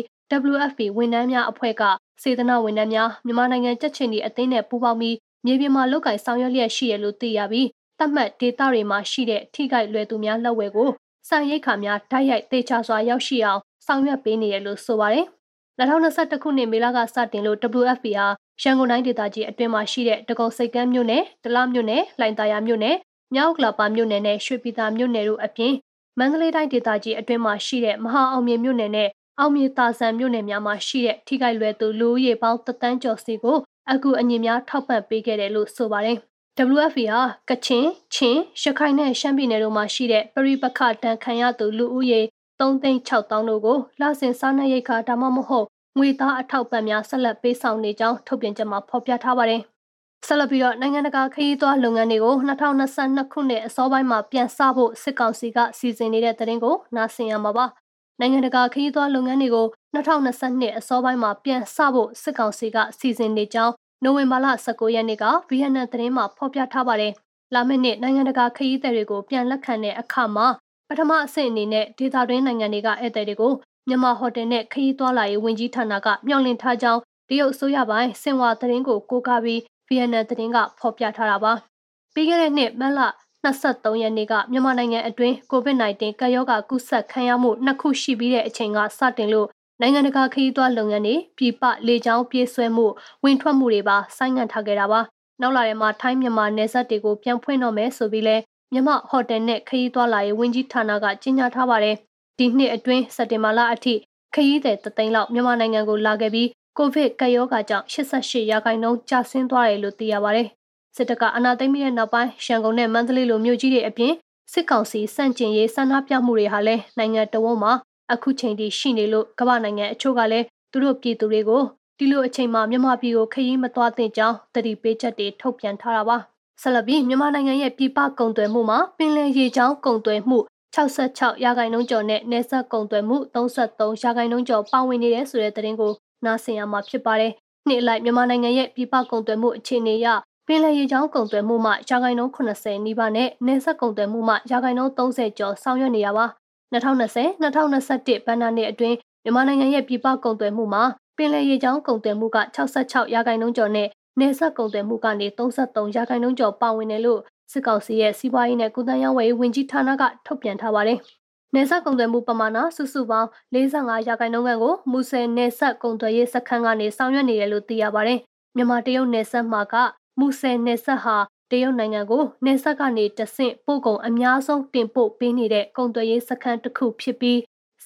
WFP ဝန်ထမ်းများအဖွဲ့က စေတနာဝန်ထမ်းများမြန်မာနိုင်ငံကြက်ချင်ဒီအသင်းနဲ့ပူးပေါင်းပြီးမြေပြင်မှာလုပ်ကင်ဆောင်ရွက်လျက်ရှိရလို့သိရပြီးသတ်မှတ်ဒေတာတွေမှာရှိတဲ့ထိခိုက်လွယ်သူများလက်ဝဲကိုစံရိတ်ခါများဓာတ်ရိုက်သေချာစွာရောက်ရှိအောင်ဆောင်ရွက်ပေးနေတယ်လို့ဆိုပါတယ်။2021ခုနှစ်မေလကစတင်လို့ WFP ဟာရန်ကုန်တိုင်းဒေသကြီးအတွင်းမှာရှိတဲ့တကုံစိတ်ကမ်းမြို့နယ်၊ဒလမြို့နယ်၊လိုင်တာယာမြို့နယ်၊မြောက်ကလာပါမြို့နယ်နဲ့ရွှေပြည်သာမြို့နယ်တို့အပြင်မန္တလေးတိုင်းဒေသကြီးအတွင်းမှာရှိတဲ့မဟာအောင်မြေမြို့နယ်နဲ့ အောင်မြေတာဆန်မြို့နယ်များမှာရှိတဲ့ထိခိုက်လွယ်သူလူဦးရေပေါင်းတသန်းကျော်စီကိုအခုအငြင်းများထောက်ပံ့ပေးခဲ့တယ်လို့ဆိုပါတယ်။ WFP ဟာကချင်၊ချင်း၊ရခိုင်နဲ့ရှမ်းပြည်နယ်တို့မှာရှိတဲ့ပရိပခတန်ခံရသူလူဦးရေ3,600တို့ကိုလစဉ်စားနပ်ရိက္ခာဒါမှမဟုတ်ငွေသားအထောက်ပံ့များဆက်လက်ပေးဆောင်နေကြောင်းထုတ်ပြန်ချက်မှာဖော်ပြထားပါတယ်။ဆက်လက်ပြီးတော့နိုင်ငံတကာခရီးသွားလုပ်ငန်းတွေကို2022ခုနှစ်အစောပိုင်းမှာပြန်စဖို့စစ်ကောင်စီကစီစဉ်နေတဲ့သတင်းကိုနားဆင်ရမှာပါ။ နိုင်ငံတကာခရီးသွားလုပ်ငန်းတွေကို2022အစောပိုင်းမှာပြန်စဖို့စစ်ကောင်စီကစီစဉ်နေကြောင်းနိုဝင်ဘာလ19ရက်နေ့ကဗီယက်နမ်သတင်းမှာဖော်ပြထားပါတယ်။လာမယ့်နှစ်နိုင်ငံတကာခရီးသည်တွေကိုပြန်လက်ခံတဲ့အခါမှာပထမအဆင့်အနေနဲ့ဒေသတွင်းနိုင်ငံတွေကဧည့်သည်တွေကိုမြန်မာဟိုတယ်နဲ့ခရီးသွားလာရေးဝန်ကြီးဌာနကမျှော်လင့်ထားကြောင်းတရုတ်အစိုးရပိုင်းစင်ဝါသတင်းကိုကိုးကားပြီးဗီယက်နမ်သတင်းကဖော်ပြထားတာပါ။ပြီးခဲ့တဲ့နှစ်မတ်လ 23ရက်နေ့ကမြန်မာနိုင်ငံအတွင်း COVID-19 ကပ်ရောဂါကူးစက်ခံရမှုနှစ်ခုရှိပြီးတဲ့အချိန်ကစတင်လို့နိုင်ငံတကာခရီးသွားလုပ်ငန်းတွေပြည်ပလေကြောင်းပြေးဆွဲမှုဝင်ထွက်မှုတွေပါဆိုင်းငံ့ထားခဲ့တာပါ။နောက်လာတဲ့မှာထိုင်းမြန်မာနယ်စပ်တွေကိုပြန်ဖွင့်တော့မယ်ဆိုပြီးလဲမြန်မာဟိုတယ်နဲ့ခရီးသွားလာရေးဝန်ကြီးဌာနကကြေညာထားပါတယ်။ဒီနှစ်အတွင်းစက်တင်ဘာလအထိခရီးသည်တသိန်းလောက်မြန်မာနိုင်ငံကိုလာခဲ့ပြီးကိုဗစ်ကပ်ရောဂါကြောင့်88ရာခိုင်နှုန်းကျဆင်းသွားတယ်လို့သိရပါတယ်။ စစ်တပ်ကအနာသိမ်းပြီးတဲ့နောက်ပိုင်းရန်ကုန်နဲ့မန္တလေးလိုမြို့ကြီးတွေအပြင်စစ်ကောင်စီစန့်ကျင်ရေးဆန္ဒပြမှုတွေဟာလည်းနိုင်ငံတော်ဝန်မှာအခုချိန်ထိရှိနေလို့ကမ္ဘာနိုင်ငံအချို့ကလည်းသူတို့ပြည်သူတွေကိုဒီလိုအချိန်မှာမြန်မာပြည်ကိုခရီးမသွားသင့်ကြောင်းတတိပေးချက်တွေထုတ်ပြန်ထားတာပါ။ဆက်လက်ပြီးမြန်မာနိုင်ငံရဲ့ပြည်ပကုန်သွယ်မှုမှာပင်လယ်ရေကြောင်းကုန်သွယ်မှု66ရာခိုင်နှုန်းကျော်နဲ့နေဆက်ကုန်သွယ်မှု33ရာခိုင်နှုန်းကျော်ပါဝင်နေတဲ့ဆိုတဲ့သတင်းကိုနားဆင်ရမှာဖြစ်ပါတယ်နှစ်လိုက်မြန်မာနိုင်ငံရဲ့ပြည်ပကုန်သွယ်မှုအခြေအနေအရ ပင်လယ်ရေကြောင်းကုန်သွယ်မှုမှရာခိုင်နှုန်း80နီးပါးနဲ့နယ်စပ်ကုန်သွယ်မှုမှရာခိုင်နှုန်း30ကျော်ဆောင်ရွက်နေရပါ2020-2021ဘဏ္ဍာနှစ်အတွင်းမြန်မာနိုင်ငံရဲ့ပြည်ပကုန်သွယ်မှုမှာပင်လယ်ရေကြောင်းကုန်သွယ်မှုက66ရာခိုင်နှုန်းကျော်နဲ့နယ်စပ်ကုန်သွယ်မှုကနေ33ရာခိုင်နှုန်းကျော်ပါဝင်တယ်လို့စစ်ကောင်စီရဲ့စီးပွားရေးနဲ့ကုသရေးဝန်ကြီးဝန်ကြီးဌာနကထုတ်ပြန်ထားပါတယ်။နယ်စပ်ကုန်သွယ်မှုပမာဏစုစုပေါင်း45ရာခိုင်နှုန်းကိုမူဆယ်နယ်စပ်ကုန်သွယ်ရေးစခန်းကနေဆောင်ရွက်နေတယ်လို့သိရပါတယ်။မြန်မာတရုတ်နယ်စပ်မှာက မူဆယ်နယ်စပ်ဟာတရုတ်နိုင်ငံကိုနယ်စပ်ကနေတဆင့်ပို့ကုန်အများဆုံးတင်ပို့ပေးနေတဲ့ကုန်သွယ်ရေးစခန်းတစ်ခုဖြစ်ပြီး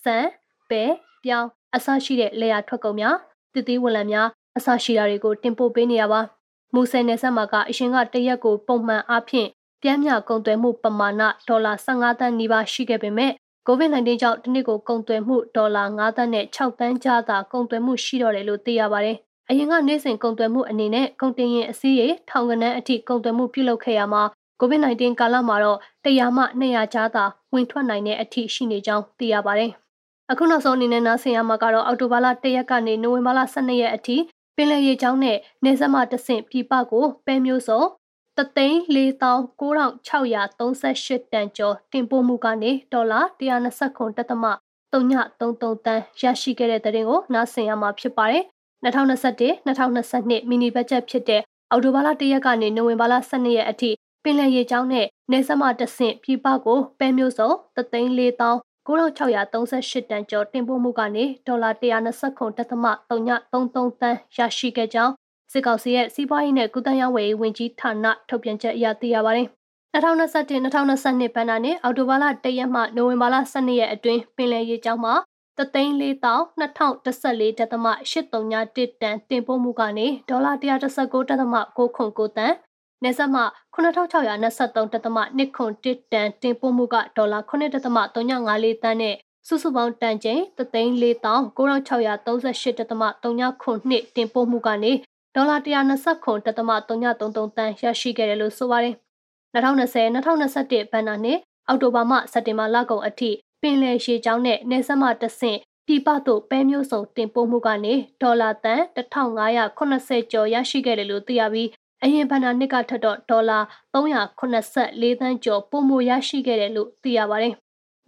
စံပဲပြောင်းအဆရှိတဲ့လေယာထွက်ကုန်များတည်တည်ဝလံများအဆရှိတာတွေကိုတင်ပို့ပေးနေရပါမူဆယ်နယ်စပ်မှာကအရှင်ကတရက်ကိုပုံမှန်အားဖြင့်ပြင်းပြကုန်သွယ်မှုပမာဏဒေါ်လာ15သန်းနီးပါးရှိခဲ့ပေမဲ့ COVID-19 ကြောင့်ဒီနှစ်ကိုကုန်သွယ်မှုဒေါ်လာ9သန်းနဲ့6သန်းကြားသာကုန်သွယ်မှုရှိတော့တယ်လို့သိရပါတယ်။ အရင်ကနေ့စဉ်ကုန်သွယ်မှုအနေနဲ့ကုန်တင်ရင်အစည်းရေထောင်ကနန်းအထိကုန်သွယ်မှုပြုလုပ်ခဲ့ရမှာ COVID-19 ကာလမှာတော့100မှ200ကြားသာဝင်ထွက်နိုင်တဲ့အထိရှိနေကြောင်းသိရပါတယ်။အခုနောက်ဆုံးအနေနဲ့နားဆင်ရမှာကတော့အောက်တိုဘာလ1ရက်ကနေနိုဝင်ဘာလ12ရက်အထိပင်လယ်ရေကြောင်းနဲ့နေဆက်မှတဆင့်ပြည်ပကိုပဲမျိုးစုံ3,4638တန်ကျော်တင်ပို့မှုကနေဒေါ်လာ129.33တန်းရရှိခဲ့တဲ့တဲ့ရင်ကိုနားဆင်ရမှာဖြစ်ပါတယ်။ 2021-2022မီနီဘတ်ဂျက်ဖြစ်တဲ့အောက်တိုဘာလ1ရက်ကနေနိုဝင်ဘာလ12ရက်အထိပင်လယ်ရေကြောင်းနဲ့နေဆက်မှတဆင့်ပြည်ပကိုပဲမျိုးစုံ3,4638တန်ကျော်တင်ပို့မှုကနေဒေါ်လာ129.33တန်းရရှိခဲ့ကြောင်းစစ်ကောင်စီရဲ့စီးပွားရေးနဲ့ကုသရေးဝန်ဝန်ကြီးဌာနထုတ်ပြန်ချက်အရသိရပါတယ်။2021-2022ဘဏ္ဍာနှစ်အောက်တိုဘာလ1ရက်မှနိုဝင်ဘာလ12ရက်အတွင်းပင်လယ်ရေကြောင်းမှာ 3,42014.83တန်တင်ပို့မှုကနေဒေါ်လာ119.69တန်နေဆက်မှ9623.21တန်တင်ပို့မှုကဒေါ်လာ9.354တန်းနဲ့စုစုပေါင်းတန်ချိန်3,438.39တင်ပို့မှုကနေဒေါ်လာ129.33တန်းရရှိခဲ့တယ်လို့ဆိုပါတယ်။2020-2021ဘဏ္ဍာနှစ်အောက်တိုဘာမှစက်တင်ဘာလကုန်အထိ ပင်လယ်ရှည်ကြောင်းနဲ့နေဆက်မှတဆင့်ပြည်ပသို့ပဲမျိုးစုံတင်ပို့မှုကနေဒေါ်လာတန်1580ကျော်ရရှိခဲ့တယ်လို့သိရပြီးအရင်ဘဏ္ဍာနှစ်ကထက်တော့ဒေါ်လာ384သန်းကျော်ပိုမိုရရှိခဲ့တယ်လို့သိရပါတယ်။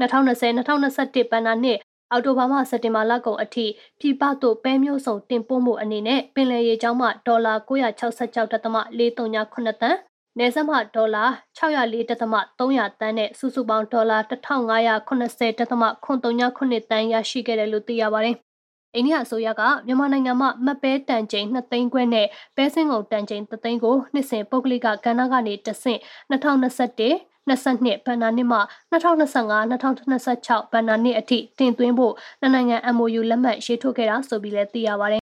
2020-2021ဘဏ္ဍာနှစ်အောက်တိုဘာမှစက်တင်ဘာလကုန်အထိပြည်ပသို့ပဲမျိုးစုံတင်ပို့မှုအနေနဲ့ပင်လယ်ရေကြောင်းမှဒေါ်လာ966.439တန်း နေစမှဒေါ်လာ604.300တန်းနဲ့စုစုပေါင်းဒေါ်လာ1590.339တန်းရရှိခဲ့တယ်လို့သိရပါတယ်။အိန္ဒိယအစိုးရကမြန်မာနိုင်ငံမှာမပဲတန်ချိန်2သိန်းခွဲနဲ့ပဲစင်းကုန်တန်ချိန်3သိန်းကိုနှစ်စဉ်ပုဂ္ဂလိကကဏ္ဍကနေတဆင့်2021 22ဘဏ္ဍာနှစ်မှ2025-2026ဘဏ္ဍာနှစ်အထိတင်သွင်းဖို့နိုင်ငံ MOU လက်မှတ်ရေးထိုးခဲ့တာဆိုပြီးလည်းသိရပါတယ်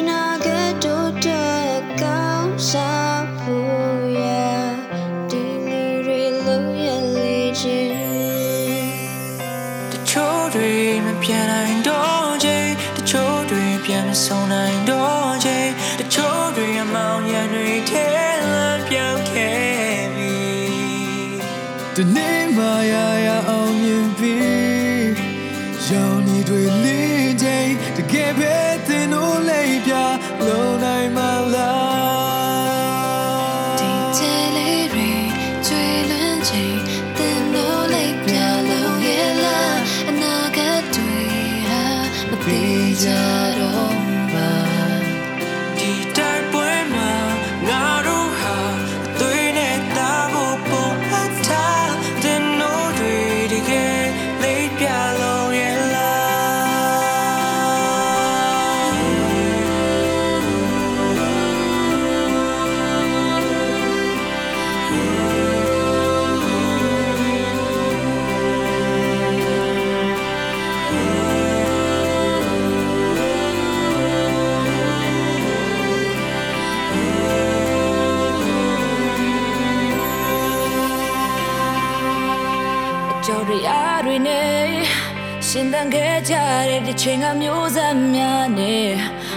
ချိန်ကမျိုးဆက်များနဲ့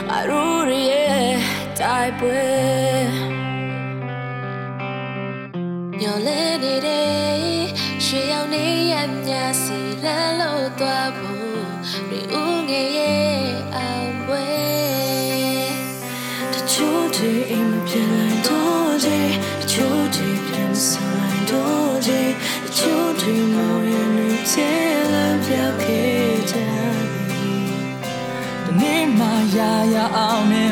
ငါတို့ရဲ့တိုက်ပွဲညလဲနေတဲ့ရွှေရောင်နေရမြစီလမ်းလို့သွားဖို့ရီဦးငယ်ရဲ့အောင်ပွဲတချို့တွေအိမ်မပြန်လိုက်တော့တဲ့ ရာရာအောင်မြ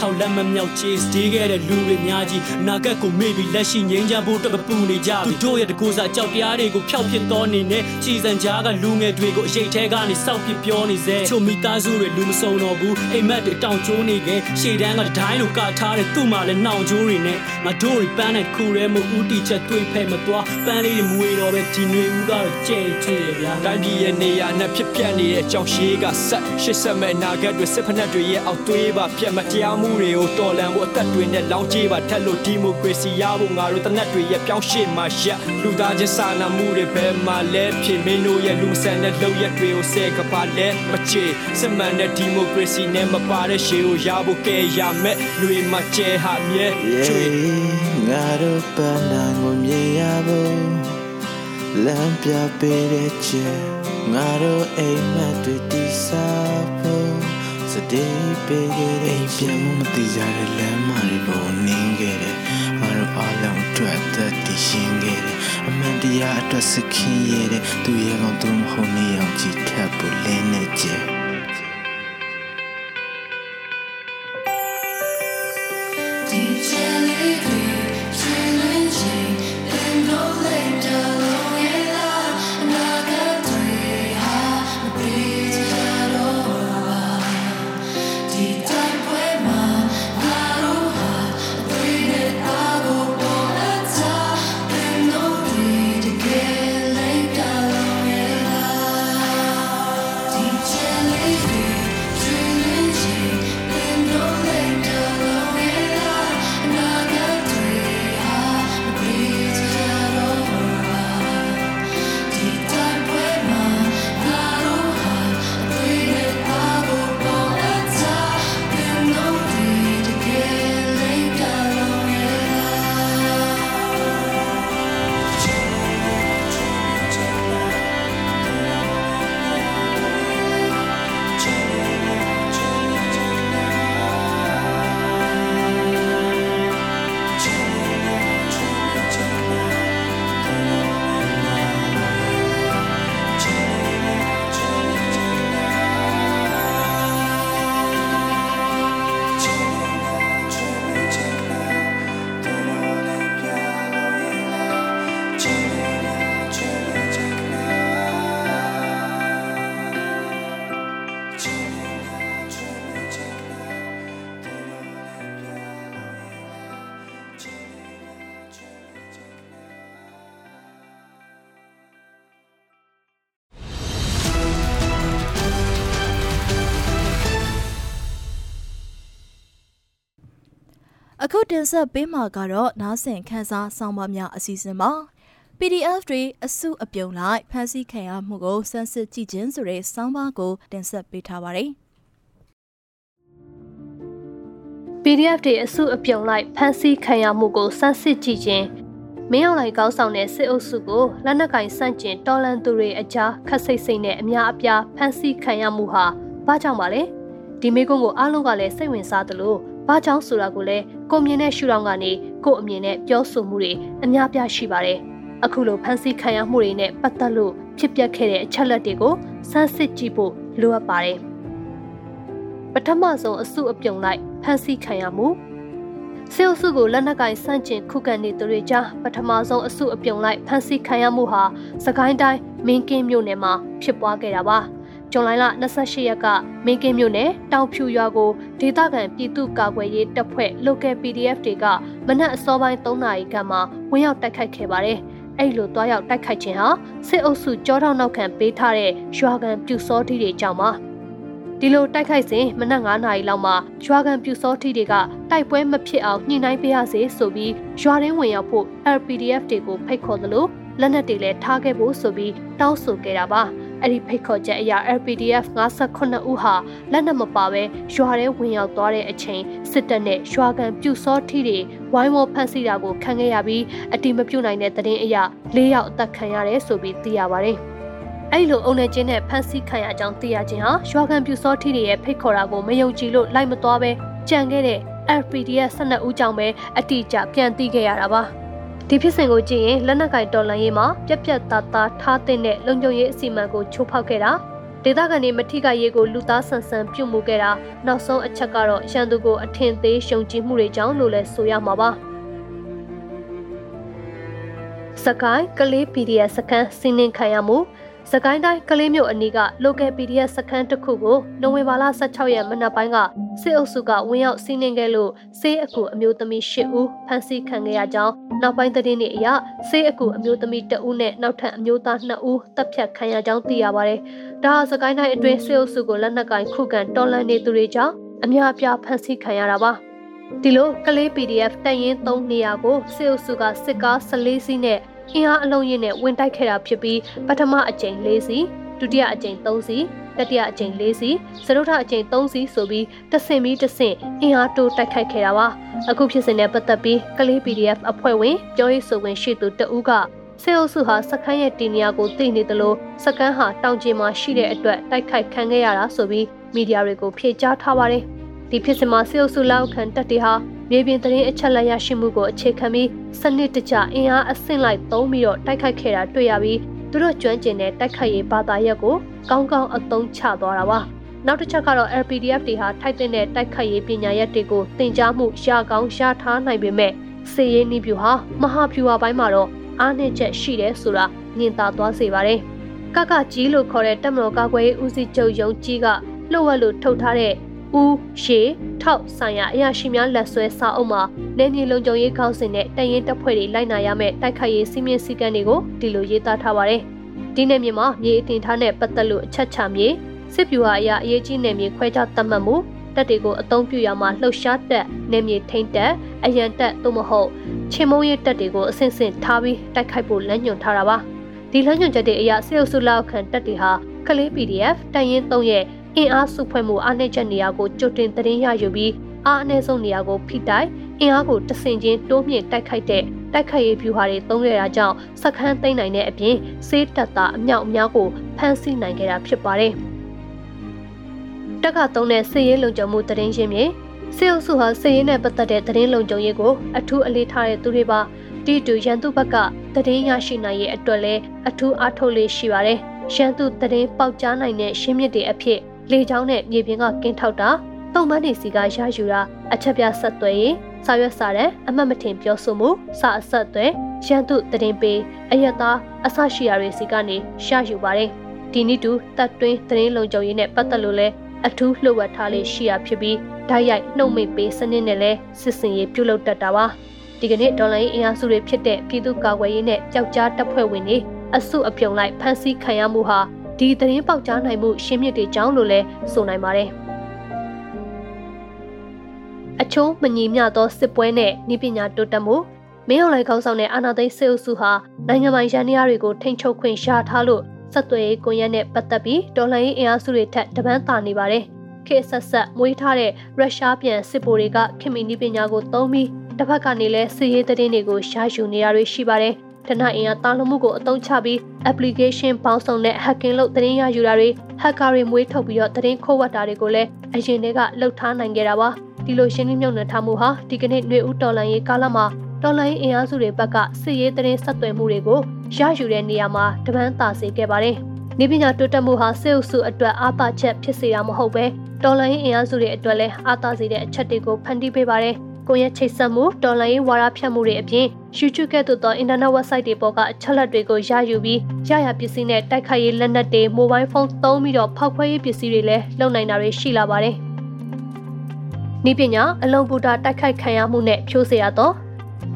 ထောက်လက်မမြောက် chase တေးခဲ့တဲ့လူတွေများကြီးနာကက်ကိုမေ့ပြီးလက်ရှိငင်းချမ်းဖို့တကပူနေကြပြီသူတို့ရဲ့တကူစားကြောက်တရားတွေကိုဖျောက်ပစ်တော်နေနဲ့ချီစံကြားကလူငယ်တွေကိုအရေးထဲကနေစောက်ပစ်ပြောနေစေချိုမိသားစုတွေလူမစုံတော့ဘူးအိမ်မက်တွေတောင်ကျိုးနေခဲ့ရှေ့တန်းကဒိုင်းလိုကထားတဲ့သူ့မှာလည်းနှောင်ကျိုးတွေနဲ့ငါတို့တွေပန်းတဲ့ခုရဲမှုဦးတီချက်တွေးဖဲ့မသွားပန်းလေးတွေမွေတော့ပဲဒီຫນွေဦးကတော့ကြဲချေဗျာတိုင်းပြည်ရဲ့နေရာနဲ့ဖြစ် ပျက်နေတဲ့ကြောင်ရှိကဆက်ရှစ်ဆက်မဲ့နာဂတ်တွေစစ်ဖက်နှက်တွေရဲ့အောက်သွေးပါပြတ်မတရားမှုတွေကိုတော်လန်ဖို့အသက်တွေနဲ့လောင်းကြေးပါထက်လို့ဒီမိုကရေစီရဖို့ငါတို့တနက်တွေရဲ့ပြောင်းရှေ့မှာရက်လူသားချင်းစာနာမှုတွေဘယ်မှာလဲဖြစ်မင်းတို့ရဲ့လူဆန်တဲ့လုပ်ရက်တွေကိုဆဲကပါလဲမချေစစ်မှန်တဲ့ဒီမိုကရေစီနဲ့မပါတဲ့ရှေးကိုရဖို့ကဲရမယ်လူတွေမှာကျဲဟာမြဲချွေငါတို့ပန်းနိုင်ကိုမြင်ရဖို့လမ်းပြပေးတဲ့ချက် ငါတို့အိမ်မက်တွေတိစားဖို့စတေးပေးခဲ့တဲ့ပြန်မမတိကြတဲ့လမ်းမတွေပေါ်နင်းခဲ့တယ်ငါတို့အားလုံးအတွက်သက်တည်ရှင်ခဲ့တယ်အမှန်တရားအတွက်စခင်ရတဲ့သူရဲ့ကောင်သူမဟုတ်နေအောင်ကြည်ထပ်ဖို့လင်းနေကြ အခုတင်ဆက်ပေးမှာကတော့နားဆင်ခန်းစားဆောင်းပါးများအစီအစဉ်ပါ PDF တွေအစုအပြုံလိုက်ဖန်ဆီးခံရမှုကိုစမ်းစစ်ကြည့်ခြင်းဆိုတဲ့ဆောင်းပါးကိုတင်ဆက်ပေးထားပါတယ် PDF တွေအစုအပြုံလိုက်ဖမ်းဆီးခံရမှုကိုစမ်းစစ်ကြည့်ခြင်းမင်းအောင်လှိုင်ကောင်းဆောင်တဲ့စစ်အုပ်စုကိုလက်နက်ကင်ဆန့်ကျင်တော်လန်သူတွေအကြားခက်စိတ်စိတ်နဲ့အများအပြားဖမ်းဆီးခံရမှုဟာဘာကြောင့်ပါလဲဒီမေကွန်းကိုအားလုံးကလည်းစိတ်ဝင်စားသလို ဘာကြောင့်ဆိုတာကိုလည်းကိုမြင်တဲ့ရှုထောင့်ကနေကိုအမြင်နဲ့ပြောဆိုမှုတွေအများပြားရှိပါတယ်အခုလိုဖမ်းဆီးခံရမှုတွေနဲ့ပတ်သက်လို့ဖြစ်ပျက်ခဲ့တဲ့အချက်လက်တွေကိုစမ်းစစ်ကြည့်ဖို့လိုအပ်ပါတယ်ပထမဆုံးအစုအပြုံလိုက်ဖမ်းဆီးခံရမှုစစ်အုပ်စုကိုလက်နက်ကင်ဆန့်ကျင်ခုခံနေသူတွေကြားပထမဆုံးအစုအပြုံလိုက်ဖမ်းဆီးခံရမှုဟာစကိုင်းတိုင်းမင်းကင်းမြို့နယ်မှာဖြစ်ပွားခဲ့တာပါ။ ဇွန်လ28ရက်ကမင်းကင်းမြို့နယ်တောင်ဖြူရွာကိုဒေသခံပြည်သူ့ကာကွယ်ရေးတပ်ဖွဲ့ local PDF တွေကမနက်အစောပိုင်း3နာရီခန့်မှာဝင်ရောက်တိုက်ခိုက်ခဲ့ပါတယ်။အဲ့လိုတွားရောက်တိုက်ခိုက်ခြင်းဟာစစ်အုပ်စုကြောထောက်နောက်ခံပေးထားတဲ့ရွာကန်ပြူစောတိတွေကြောင့်ပါ။ဒီလိုတိုက်ခိုက်စဉ်မနက်9နာရီလောက်မှာရွာကန်ပြူစောတိတွေကတိုက်ပွဲမဖြစ်အောင်ညှိနှိုင်းပေးရစေဆိုပြီးရွာရင်းဝင်ရောက်ဖို့ LPDF တွေကိုဖိတ်ခေါ်သလိုလက်နက်တွေလည်းထားခဲ့ဖို့ဆိုပြီးတောင်းဆိုခဲ့တာပါ အဲ့ဒီဖိတ်ခေါ်ချက်အရ LPDF 58ဦးဟာလက်နက်မပါဘဲရွာထဲဝင်ရောက်သွားတဲ့အချိန်စစ်တပ်နဲ့ရွာကန်ပြူစောထီတွေဝိုင်းဝန်းဖမ်းဆီးတာကိုခံခဲ့ရပြီးအတိမပြုတ်နိုင်တဲ့သတင်းအရ၄ယောက်အသက်ခံရတယ်ဆိုပြီးသိရပါတယ်အဲ့လိုအုံနဲ့ချင်းနဲ့ဖမ်းဆီးခံရကြောင်းသိရခြင်းဟာရွာကန်ပြူစောထီတွေရဲ့ဖိတ်ခေါ်တာကိုမယုံကြည်လို့လိုက်မသွားပဲကြံခဲ့တဲ့ LPDF 12ဦးကြောင့်ပဲအတိအကျပြန်သိခဲ့ရတာပါ ဒီဖြစ်စဉ်ကိုကြည့်ရင်လက်နက်ကင်တော်လှန်ရေးမှာပြက်ပြက်သားသားထားတဲ့လုံခြုံရေးအစီအမံကိုချိုးဖောက်ခဲ့တာဒေသခံတွေမထိကရေးကိုလူသားဆန်ဆန်ပြုတ်မှုခဲ့တာနောက်ဆုံးအချက်ကတော့ရန်သူကိုအထင်သေးရှုံကြည်မှုတွေကြောင့်လို့လဲဆိုရမှာပါစကိုင်းကလေး PDF စခန်းစီးနှင်ခံရမှု စကိုင်းတိုင်းကလေးမြို့အနီးက local PDF စခန်းတစ်ခုကိုနိုဝင်ဘာလ16ရက်မနက်ပိုင်းကစစ်အုပ်စုကဝင်ရောက်စီးနှင်ခဲ့လို့စေးအကူအမျိုးသမီး10ဦးဖမ်းဆီးခံခဲ့ရကြောင်းနောက်ပိုင်းသတင်းတွေအရစေးအကူအမျိုးသမီး2ဦးနဲ့နောက်ထပ်အမျိုးသား2ဦးတပ်ဖြတ်ခံရကြောင်းသိရပါတယ်။ဒါဟာစကိုင်းတိုင်းအတွင်းစစ်အုပ်စုကိုလက်နက်ကင်ခုခံတော်လှန်နေသူတွေကြောင့်အများအပြားဖမ်းဆီးခံရတာပါ။ဒီလိုကလေး PDF တပ်ရင်း3နေရာကိုစစ်အုပ်စုကစစ်ကား14စီးနဲ့ အင်အားအလုံးရင်းနဲ့ဝင်တိုက်ခဲ့တာဖြစ်ပြီးပထမအကြိမ်၄စီးဒုတိယအကြိမ်၃စီးတတိယအကြိမ်၄စီးစတုထအကြိမ်၃စီးဆိုပြီးတဆင့်ပြီးတဆင့်အင်အားတိုးတိုက်ခိုက်ခဲ့တာပါအခုဖြစ်စဉ်နဲ့ပတ်သက်ပြီးကလေး PDF အဖွဲ့ဝင်ပြောရေးဆိုခွင့်ရှိသူတဦးကစေအုပ်စုဟာစခန်းရဲ့တင်နေရာကိုသိနေသလိုစခန်းဟာတောင်ကျင်းမှာရှိတဲ့အတွက်တိုက်ခိုက်ခံခဲ့ရတာဆိုပြီးမီဒီယာတွေကိုဖြေကြားထားပါတယ် ဒီဖြစ်စဉ်မှာစေအုပ်စုလောက်ခံတပ်တွေဟာမြေပြင်သတင်းအချက်လက်ရရှိမှုကိုအခြေခံပြီးစနစ်တကျအင်အားအဆင့်လိုက်သုံးပြီးတော့တိုက်ခိုက်ခဲ့တာတွေ့ရပြီးသူတို့ကျွမ်းကျင်တဲ့တိုက်ခိုက်ရေးဘာသာရပ်ကိုကောင်းကောင်းအသုံးချသွားတာပါနောက်တစ်ချက်ကတော့ LPDF တွေဟာထိုက်တဲ့တိုက်ခိုက်ရေးပညာရပ်တွေကိုသင်ကြားမှုရကောင်းရထားနိုင်ပေမဲ့စေရေးနီးပြူဟာမဟာဗျူဟာပိုင်းမှာတော့အားနည်းချက်ရှိတယ်ဆိုတာညင်သာသွားစေပါတယ်ကကကြီးလို့ခေါ်တဲ့တက်မတော်ကာကွယ်ရေးဦးစီးချုပ်ယုံကြီးကလှုပ်ဝက်လို့ထုတ်ထားတဲ့ ဦးရှေထောက်ဆိုင်ရာအရာရှိများလက်ဆွဲစာအုပ်မှာနေမြေလုံခြုံရေးကောင်းစဉ်နဲ့တရင်တပ်ဖွဲ့တွေလိုက်နာရမယ့်တိုက်ခိုက်ရေးစီမင်းစည်းကမ်းတွေကိုဒီလိုရေးသားထားပါတယ်။ဒီနယ်မြေမှာမြေအတင်ထားတဲ့ပတ်သက်လို့အချက်ချမြေစစ်ပြူဟာအရာအရေးကြီးနယ်မြေခွဲခြားသတ်မှတ်မှုတပ်တွေကိုအသုံးပြုရမှာလှုပ်ရှားတက်နယ်မြေထိမ့်တက်အရန်တက်သို့မဟုတ်ချင်းမုံရဲတက်တွေကိုအဆင့်ဆင့်ထားပြီးတိုက်ခိုက်ဖို့လမ်းညွှန်ထားတာပါ။ဒီလမ်းညွှန်ချက်တွေအရစစ်အုပ်စုလက်အောက်ခံတပ်တွေဟာကလေး PDF တရင်3ရဲ့ အင်အားစုဖွဲ့မှုအားနည်းချက်နေရာကိုကြိုတင်သတင်းရယူပြီးအားအနည်းဆုံးနေရာကိုဖိတိုက်အင်အားကိုတဆင်ချင်းတိုးမြင့်တိုက်ခိုက်တဲ့တိုက်ခိုက်ရေးဗျူဟာတွေသုံးခဲ့တာကြောင့်စခန်းသိမ်းနိုင်တဲ့အပြင်စေးတပ်သားအမြောက်အများကိုဖမ်းဆီးနိုင်ခဲ့တာဖြစ်ပါတယ်။တက်ကသုံးတဲ့စစ်ရေးလုံခြုံမှုသတင်းရင်းမြေစေအုပ်စုဟာစစ်ရေးနဲ့ပတ်သက်တဲ့သတင်းလုံခြုံရေးကိုအထူးအလေးထားတဲ့သူတွေပါတီတူရန်သူဘက်ကသတင်းရရှိနိုင်ရေးအတွက်လည်းအထူးအားထုတ်လေးရှိပါတယ်။ရန်သူသတင်းပေါက်ကြားနိုင်တဲ့ရှင်းမြစ်တွေအဖြစ် လေချောင်းနဲ့မြေပြင်ကကင်းထောက်တာတုံမန်းနေစီကရယူတာအချက်ပြဆက်သွဲရေးစာရွက်စာတမ်းအမှတ်မထင်ပြောဆိုမှုစာအဆက်သွဲရန်သူတရင်ပေးအယက်သားအဆရှိရာတွေစီကနေရယူပါတယ်ဒီနည်းတူတပ်တွင်းသတင်းလုံခြုံရေးနဲ့ပတ်သက်လို့လဲအထူးလှုပ်ဝက်ထားလေးရှိရဖြစ်ပြီးဓာတ်ရိုက်နှုတ်မိတ်ပေးစနစ်နဲ့လဲစစ်စင်ရေးပြုလုပ်တတ်တာပါဒီကနေ့ဒေါ်လာရေးအင်အားစုတွေဖြစ်တဲ့ပြည်သူ့ကာကွယ်ရေးနဲ့ပျောက်ကြားတပ်ဖွဲ့ဝင်တွေအစုအပြုံလိုက်ဖမ်းဆီးခံရမှုဟာ ဒီသတင်းပေါက်ကြားနိုင်မှုရှင်းမြစ်တွေကြောင်းလို့လည်းဆိုနိုင်ပါတယ်။အချိုးမညီမျှသောစစ်ပွဲနဲ့ဤပညာတိုးတက်မှုမင်းအောင်လှိုင်ခေါင်းဆောင်တဲ့အာဏာသိမ်းစစ်အုပ်စုဟာနိုင်ငံပိုင်ရန်ရာတွေကိုထိန်းချုပ်ခွင့်ရထားလို့ဆက်သွယ်ရေးကွန်ရက်နဲ့ပတ်သက်ပြီးဒေါ်လာရေးအင်အားစုတွေထက်တပန်းတာနေပါတယ်။ခေတ်ဆက်ဆက်မွေးထားတဲ့ရုရှားပြန်စစ်ဗိုလ်တွေကခင်မီနီပညာကိုသုံးပြီးတစ်ဖက်ကနေလည်းစစ်ရေးသတင်းတွေကိုရှားယူနေတာတွေရှိပါတယ်။ တနအင်အားတာလုံးမှုကိုအသုံးချပြီး application ပေါင်းစုံနဲ့ hacking လုပ်သတင်းရယူတာတွေ hacker တွေမွေးထုတ်ပြီးတော့သတင်းခိုးဝှက်တာတွေကိုလည်းအရင်တွေကလှုပ်ထားနိုင်ခဲ့တာပါဒီလိုရှင်းလင်းမြုံနှံထားမှုဟာဒီကနေ့ຫນွေဦးတော်လိုင်းရေးကာလမှာတော်လိုင်းအင်အားစုတွေဘက်ကစစ်ရေးသတင်းဆက်သွယ်မှုတွေကိုရယူတဲ့နေရာမှာတပန်းတာစေခဲ့ပါတယ်။နေပညာတိုးတက်မှုဟာစစ်အုပ်စုအတွက်အားသာချက်ဖြစ်စေတာမဟုတ်ပဲတော်လိုင်းအင်အားစုတွေအတွက်လည်းအားသာစေတဲ့အချက်တွေကိုဖန်တီးပေးပါတယ်။ကိုရက်ချိတ်ဆက်မှုတော်လိုင်းရေးဝါဒဖြန့်မှုတွေအပြင် YouTube ကဲ့သို့သော internet website တွေပေါ်ကအချက်လက်တွေကိုရယူပြီးရရပစ္စည်းနဲ့တိုက်ခိုက်ရေးလက်နက်တွေ mobile phone သုံးပြီးတော့ဖောက်ခွဲရေးပစ္စည်းတွေလည်းလုပ်နိုင်တာတွေရှိလာပါတယ်။နည်းပညာအလုံးပူတာတိုက်ခိုက်ခံရမှုနဲ့ဖြိုးစေရတော့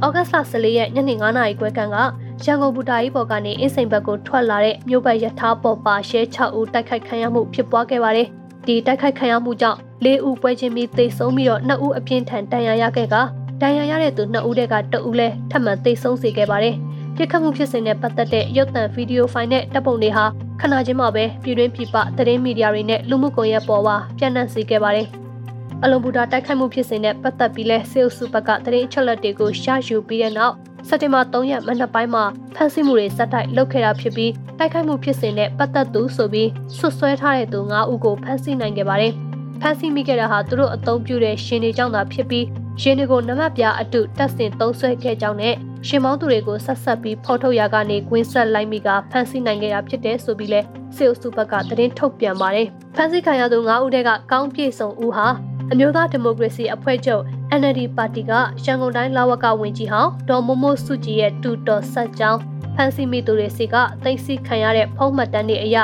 ဩဂတ်လ14ရက်ညနေ9နာရီခွဲခန့်ကရန်ကုန်ဘူတာကြီးပေါ်ကနေအင်းစိန်ဘက်ကိုထွက်လာတဲ့မြို့ပတ်ရထားပေါ်ပါရှဲ6ဦးတိုက်ခိုက်ခံရမှုဖြစ်ပွားခဲ့ပါတယ်။ဒီတိုက်ခိုက်ခံရမှုကြောင့်၄ဦးပွဲချင်းပြီးသေဆုံးပြီးတော့2ဦးအပြင်းထန်ဒဏ်ရာရခဲ့ကာ ဒဏ်ရာရတဲ့သူ2ဦးတက်က1ဦးလည်းထပ်မံသေဆုံးစေခဲ့ပါတယ်။ပြစ်ခတ်မှုဖြစ်စဉ်နဲ့ပတ်သက်တဲ့ရုပ်သံဗီဒီယိုဖိုင်နဲ့တပ်ပုံတွေဟာခဏချင်းမှပဲပြည်တွင်းပြည်ပသတင်းမီဒီယာတွေနဲ့လူမှုကွန်ရက်ပေါ်မှာပြန့်နှံ့စေခဲ့ပါတယ်။အလုံဘူတာတိုက်ခိုက်မှုဖြစ်စဉ်နဲ့ပတ်သက်ပြီးလဲစေအုပ်စုဘက်ကသတင်းအချက်အလက်တွေကိုရှာယူပြီးတဲ့နောက်စက်တင်ဘာ3ရက်မနက်ပိုင်းမှာဖမ်းဆီးမှုတွေစက်တိုက်လုပ်ခဲ့တာဖြစ်ပြီးတိုက်ခိုက်မှုဖြစ်စဉ်နဲ့ပတ်သက်သူဆိုပြီးဆွဆွဲထားတဲ့သူ9ဦးကိုဖမ်းဆီးနိုင်ခဲ့ပါတယ်။ ဖမ်းဆီးမိခဲ့တာဟာသူတို့အသုံးပြုတဲ့ရှင်တွေကြောင့်သာဖြစ်ပြီးရှင်တွေကိုနမတ်ပြအတုတက်ဆင်သုံးဆွဲခဲ့ကြောင်းနဲ့ရှင်မောင်းသူတွေကိုဆက်ဆက်ပြီးဖော်ထုတ်ရာကနေကွင်းဆက်လိုက်မိကဖမ်းဆီးနိုင်ခဲ့တာဖြစ်တဲ့ဆိုပြီးလဲစေအုပ်စုဘက်ကသတင်းထုတ်ပြန်ပါတယ်။ဖမ်းဆီးခံရသူ9ဦးတက်ကကောင်းပြေဆုံးဦးဟာအမျိုးသားဒီမိုကရေစီအဖွဲ့ချုပ် NLD ပါတီကရန်ကုန်တိုင်းလာဝကဝင်ကြီးဟောင်းဒေါ်မိုမိုစုကြည်ရဲ့တူတော်ဆက်ကြောင်းဖမ်းဆီးမိသူတွေစီကသိသိခံရတဲ့ဖုံးမှတ်တမ်းတွေအရ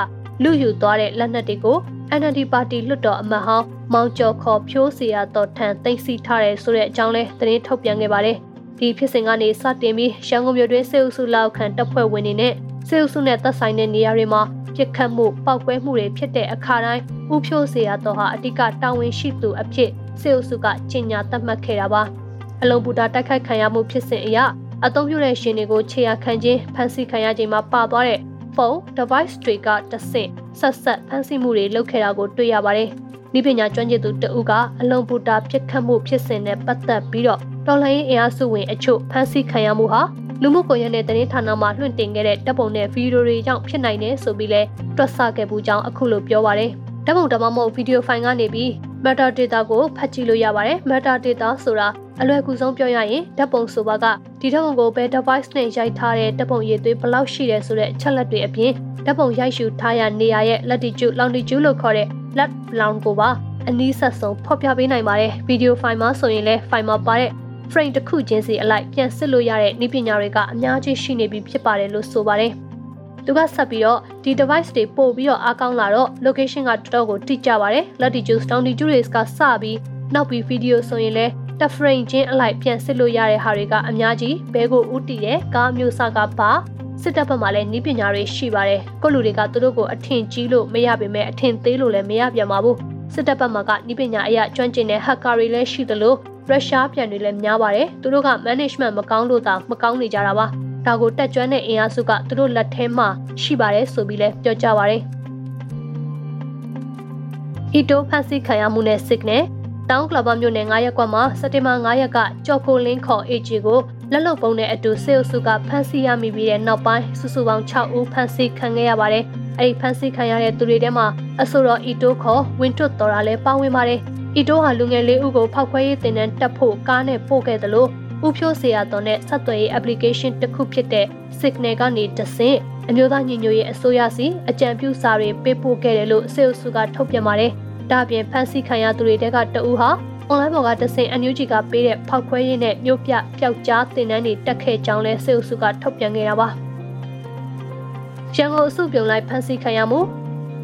လူယူသွားတဲ့လက်နက်တွေကို NLD ပါတီလွှတ်တော်အမတ်ဟောင်းမောင်ကျော်ခေါ်ဖြိုးစီရတော်ထံသိသိထားတယ်ဆိုတဲ့အကြောင်းလဲသတင်းထုတ်ပြန်ခဲ့ပါတယ်။ဒီဖြစ်စဉ်ကနေစတင်ပြီးရန်ကုန်မြို့တွင်းစေအုပ်စုလောက်ခံတပ်ဖွဲ့ဝင်တွေနဲ့စေအုပ်စုနဲ့သက်ဆိုင်တဲ့နေရာတွေမှာပြစ်ခတ်မှုပောက်ကွဲမှုတွေဖြစ်တဲ့အခါတိုင်းဥဖြိုးစီရတော်ဟာအဓိကတာဝန်ရှိသူအဖြစ်စေအုပ်စုကကြီးညာသတ်မှတ်ခဲ့တာပါအလုံးဘူတာတိုက်ခိုက်ခံရမှုဖြစ်စဉ်အရအသုံးပြုတဲ့ရှင်တွေကိုခြေရခံခြင်းဖမ်းဆီးခံရခြင်းမှာပါသွားတဲ့ ဖုန်း device တွေကတဆင့်ဆက်ဆက်ဖမ်းဆီးမှုတွေလုပ်ခဲ့တာကိုတွေ့ရပါတယ်။ဤပညာကျွမ်းကျင်သူတဦးကအလုံးဘူတာပြစ်ခတ်မှုဖြစ်စဉ်နဲ့ပတ်သက်ပြီးတော့တော်လှန်ရေးအင်အားစုဝင်အချို့ဖမ်းဆီးခံရမှုဟာလူမှုကွန်ရက်နဲ့သတင်းဌာနမှလွှင့်တင်ခဲ့တဲ့တပ်ပုံနဲ့ဗီဒီယိုတွေကြောင့်ဖြစ်နိုင်တယ်ဆိုပြီးလဲတွက်ဆခဲ့မှုကြောင့်အခုလိုပြောပါရယ်ဓာတ်ပုံဓာတ်မမဟုတ်ဗီဒီယိုဖိုင်ကနေပြီး Meta data ကိုဖတ်ကြည့်လို့ရပါတယ် Meta data ဆိုတာအလွယ်ကူဆုံးပြောရရင်ဓာတ်ပုံဆိုပါကဒီဓာတ်ပုံကိုဘယ် device နဲ့ရိုက်ထားတဲ့ဓာတ်ပုံရည်သွေးဘယ်လောက်ရှိတယ်ဆိုတဲ့အချက်လက်တွေအပြင်ဓာတ်ပုံရိုက်ရှုထားရနေရရဲ့ latitude longitude လို့ခေါ်တဲ့ lat long ကိုပါအနည်းဆက်ဆုံးဖော်ပြပေးနိုင်ပါတယ်ဗီဒီယိုဖိုင်မှာဆိုရင်လည်းဖိုင်မှာပါတဲ့ frame တစ်ခုချင်းစီအလိုက်ပြန်စစ်လို့ရတဲ့နည်းပညာတွေကအများကြီးရှိနေပြီဖြစ်ပါတယ်လို့ဆိုပါတယ် သူကဆက်ပြီးတော့ဒီ device တွေပို့ပြီးတော့အားကောင်းလာတော့ location ကတော်တော်ကိုတိကျပါတယ် latitude longitude တွေကစပြီးနောက်ပြီး video ဆိုရင်လည်းတ frame ချင်းအလိုက်ပြန်စစ်လို့ရတဲ့ဟာတွေကအများကြီးဘဲကိုဥတီတဲ့ကားမျိုးစကပါစစ်တပ်ဘက်မှာလည်းနီးပညာတွေရှိပါတယ်ကိုလူတွေကသူတို့ကိုအထင်ကြီးလို့မရပေမဲ့အထင်သေးလို့လည်းမရပြန်ပါဘူးစစ်တပ်ဘက်မှာကနီးပညာအရာကျွမ်းကျင်တဲ့ hacker တွေလည်းရှိသလိုရုရှားပြန်တွေလည်းများပါတယ်သူတို့က management မကောင်းလို့သာမကောင်းနေကြတာပါ ဒါကိုတက်ကျွမ်းတဲ့အင်အားစုကသူတို့လက်ထဲမှာရှိပါတယ်ဆိုပြီးလည်းပြောကြပါတယ်အီတိုဖန်စီခံရမှုနဲ့ signal တောင်ကလဘမြို့နယ်9ရက်ကွက်မှာစက်တင်ဘာ9ရက်ကကြော်ခိုလင်းခေါ် AG ကိုလက်လုံပုံနဲ့အတူစေအုပ်စုကဖမ်းဆီးရမိပြီးတဲ့နောက်ပိုင်းစုစုပေါင်း6ဦးဖမ်းဆီးခံခဲ့ရပါတယ်။အဲဒီဖမ်းဆီးခံရတဲ့သူတွေထဲမှာအဆိုတော်အီတိုခေါ်ဝင်းထွတ်တော်တာလည်းပါဝင်ပါတယ်။အီတိုဟာလူငယ်လေးဦးကိုဖောက်ခွဲရေးတင်တန်းတက်ဖို့ကားနဲ့ပို့ခဲ့တယ်လို့ ဥဖြိုးစရာတော်နဲ့ဆက်သွယ်ရေး application တစ်ခုဖြစ်တဲ့ Signal ကနေတဆင့်အမျိုးသားညီညွတ်ရေးအစိုးရစီအကြံပြုစာတွေပေးပို့ခဲ့တယ်လို့စေအုပ်စုကထုတ်ပြန်ပါတယ်။ဒါ့အပြင်ဖမ်းဆီးခံရသူတွေတဲကတဦးဟာ online ပေါ်ကတဆင့် NUG ကပေးတဲ့ဖောက်ခွဲရေးနဲ့မြို့ပြပျောက်ကြားတင်နန်းတွေတက်ခဲ့ကြောင်းလဲစေအုပ်စုကထုတ်ပြန်ခဲ့တာပါ။ရန်ကုန်အစုပြုံလိုက်ဖမ်းဆီးခံရမှု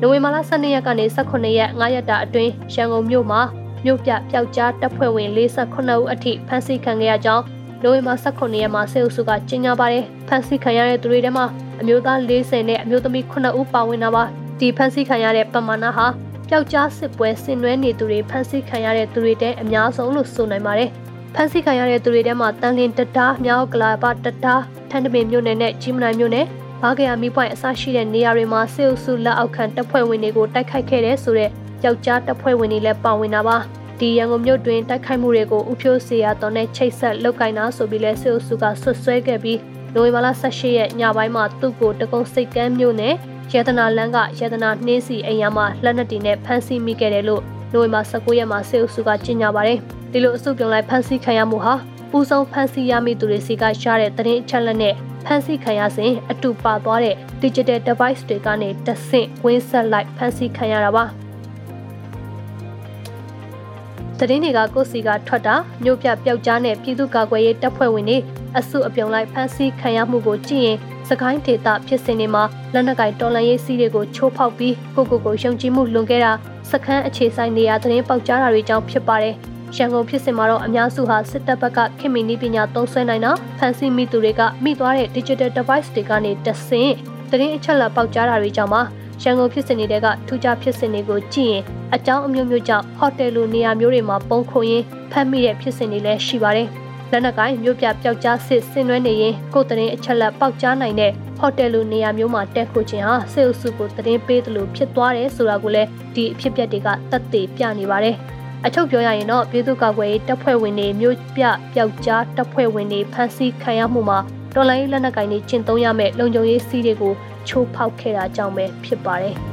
နိုဝင်ဘာလ12ရက်ကနေ18ရက်9ရက်တာအတွင်းရန်ကုန်မြို့မှာ မြို့ပြပျောက်ကြားတပ်ဖွဲ့ဝင်48ဦးအထိဖမ်းဆီးခံခဲ့ရကြောင်းနိုဝင်ဘာ18ရက်မှာစေအုပ်စုကကြေညာပါတယ်။ဖမ်းဆီးခံရတဲ့သူတွေထဲမှာအမျိုးသား40နဲ့အမျိုးသမီး9ဦးပါဝင်တာပါ။ဒီဖမ်းဆီးခံရတဲ့ပမာဏဟာပျောက်ကြားစစ်ပွဲဆင်နွှဲနေသူတွေဖမ်းဆီးခံရတဲ့သူတွေတဲ့အများဆုံးလို့ဆိုနိုင်ပါတယ်။ဖမ်းဆီးခံရတဲ့သူတွေထဲမှာတန်လင်းတတားမြောက်ကလာပတတားထန်းတပင်မြို့နယ်နဲ့ကြီးမနိုင်မြို့နယ်ဘာကရမီပွိုင်အစရှိတဲ့နေရာတွေမှာစေအုပ်စုလက်အောက်ခံတပ်ဖွဲ့ဝင်တွေကိုတိုက်ခိုက်ခဲ့တဲ့ဆိုတဲ့ ယောက်ျားတပ်ဖွဲ့ဝင်တွေလည်းပါဝင်တာပါဒီရန်ကုန်မြို့တွင်တိုက်ခိုက်မှုတွေကိုဥဖြိုးစီယာတော်နဲ့ချိတ်ဆက်လုပ်ကိုင်တာဆိုပြီးလဲစေအုပ်စုကဆွတ်ဆွဲခဲ့ပြီးနိုဝင်ဘာလ18ရက်ညပိုင်းမှာသူ့ကိုတကုံစိတ်ကမ်းမြို့နယ်ရတနာလန်းကရတနာနှင်းစီအိမ်ယာမှာလက်နက်တွေနဲ့ဖမ်းဆီးမိခဲ့တယ်လို့နိုဝင်ဘာ19ရက်မှာစေအုပ်စုကကြေညာပါတယ်။ဒီလိုအစုပြုံလိုက်ဖမ်းဆီးခံရမှုဟာပူဆုံးဖမ်းဆီးရမိသူတွေစီကရတဲ့သတင်းအချက်လက်နဲ့ဖမ်းဆီးခံရစဉ်အတူပါသွားတဲ့ digital device တွေကနေတဆင့်ဝင်းဆက်လိုက်ဖမ်းဆီးခံရတာပါ။ သတင်းတွေကကိုစီကထွက်တာမြို့ပြပျောက်ကြားနဲ့ပြည်သူ့ကာကွယ်ရေးတပ်ဖွဲ့ဝင်တွေအစုအပြုံလိုက်ဖမ်းဆီးခံရမှုကိုကြည့်ရင်စကိုင်းဒေသဖြစ်စဉ်တွေမှာလက်နက်ကင်တော်လှန်ရေးစီးတွေကိုချိုးဖောက်ပြီးကိုကိုကိုယုံကြည်မှုလွန်ခဲ့တာစခန်းအခြေဆိုင်နေရာသတင်းပေါက်ကြားတာတွေကြောင့်ဖြစ်ပါတယ်။ရန်ကုန်ဖြစ်စဉ်မှာတော့အများစုဟာစစ်တပ်ဘက်ကခင်မီနည်းပညာသုံးစွဲနိုင်တာဖန်ဆီးမိသူတွေကမိသွားတဲ့ digital device တွေကနေတဆင့်သတင်းအချက်အလက်ပေါက်ကြားတာတွေကြောင့်ပါ ရန်ကုန်ဖြစ်စဉ်တွေကထူးခြားဖြစ်စဉ်တွေကိုကြည့်ရင်အကြောင်းအမျိုးမျိုးကြောင့်ဟိုတယ်လိုနေရာမျိုးတွေမှာပုံခုံရင်းဖမ်းမိတဲ့ဖြစ်စဉ်တွေလည်းရှိပါတယ်။လက်နက်ကိုင်မြို့ပြပျောက်ကြားစစ်ဆင်နွှဲနေရင်ကိုယ်တရင်အချက်လက်ပေါက်ကြားနိုင်တဲ့ဟိုတယ်လိုနေရာမျိုးမှာတက်ခိုခြင်းဟာစေအုပ်စုကိုတရင်ပေးတယ်လို့ဖြစ်သွားတယ်ဆိုတာကိုလည်းဒီအဖြစ်အပျက်တွေကသက်သေပြနေပါတယ်။အချုပ်ပြောရရင်တော့ပြည်သူ့ကာကွယ်ရေးတပ်ဖွဲ့ဝင်တွေမြို့ပြပျောက်ကြားတပ်ဖွဲ့ဝင်တွေဖမ်းဆီးခံရမှုမှာတော်လိုင်းလက်နက်ကိုင်တွေကျင့်သုံးရမယ့်လုံခြုံရေးစည်းတွေကို ချိုးဖောက်ခဲ့တာကြောင့်ပဲဖြစ်ပါတယ်။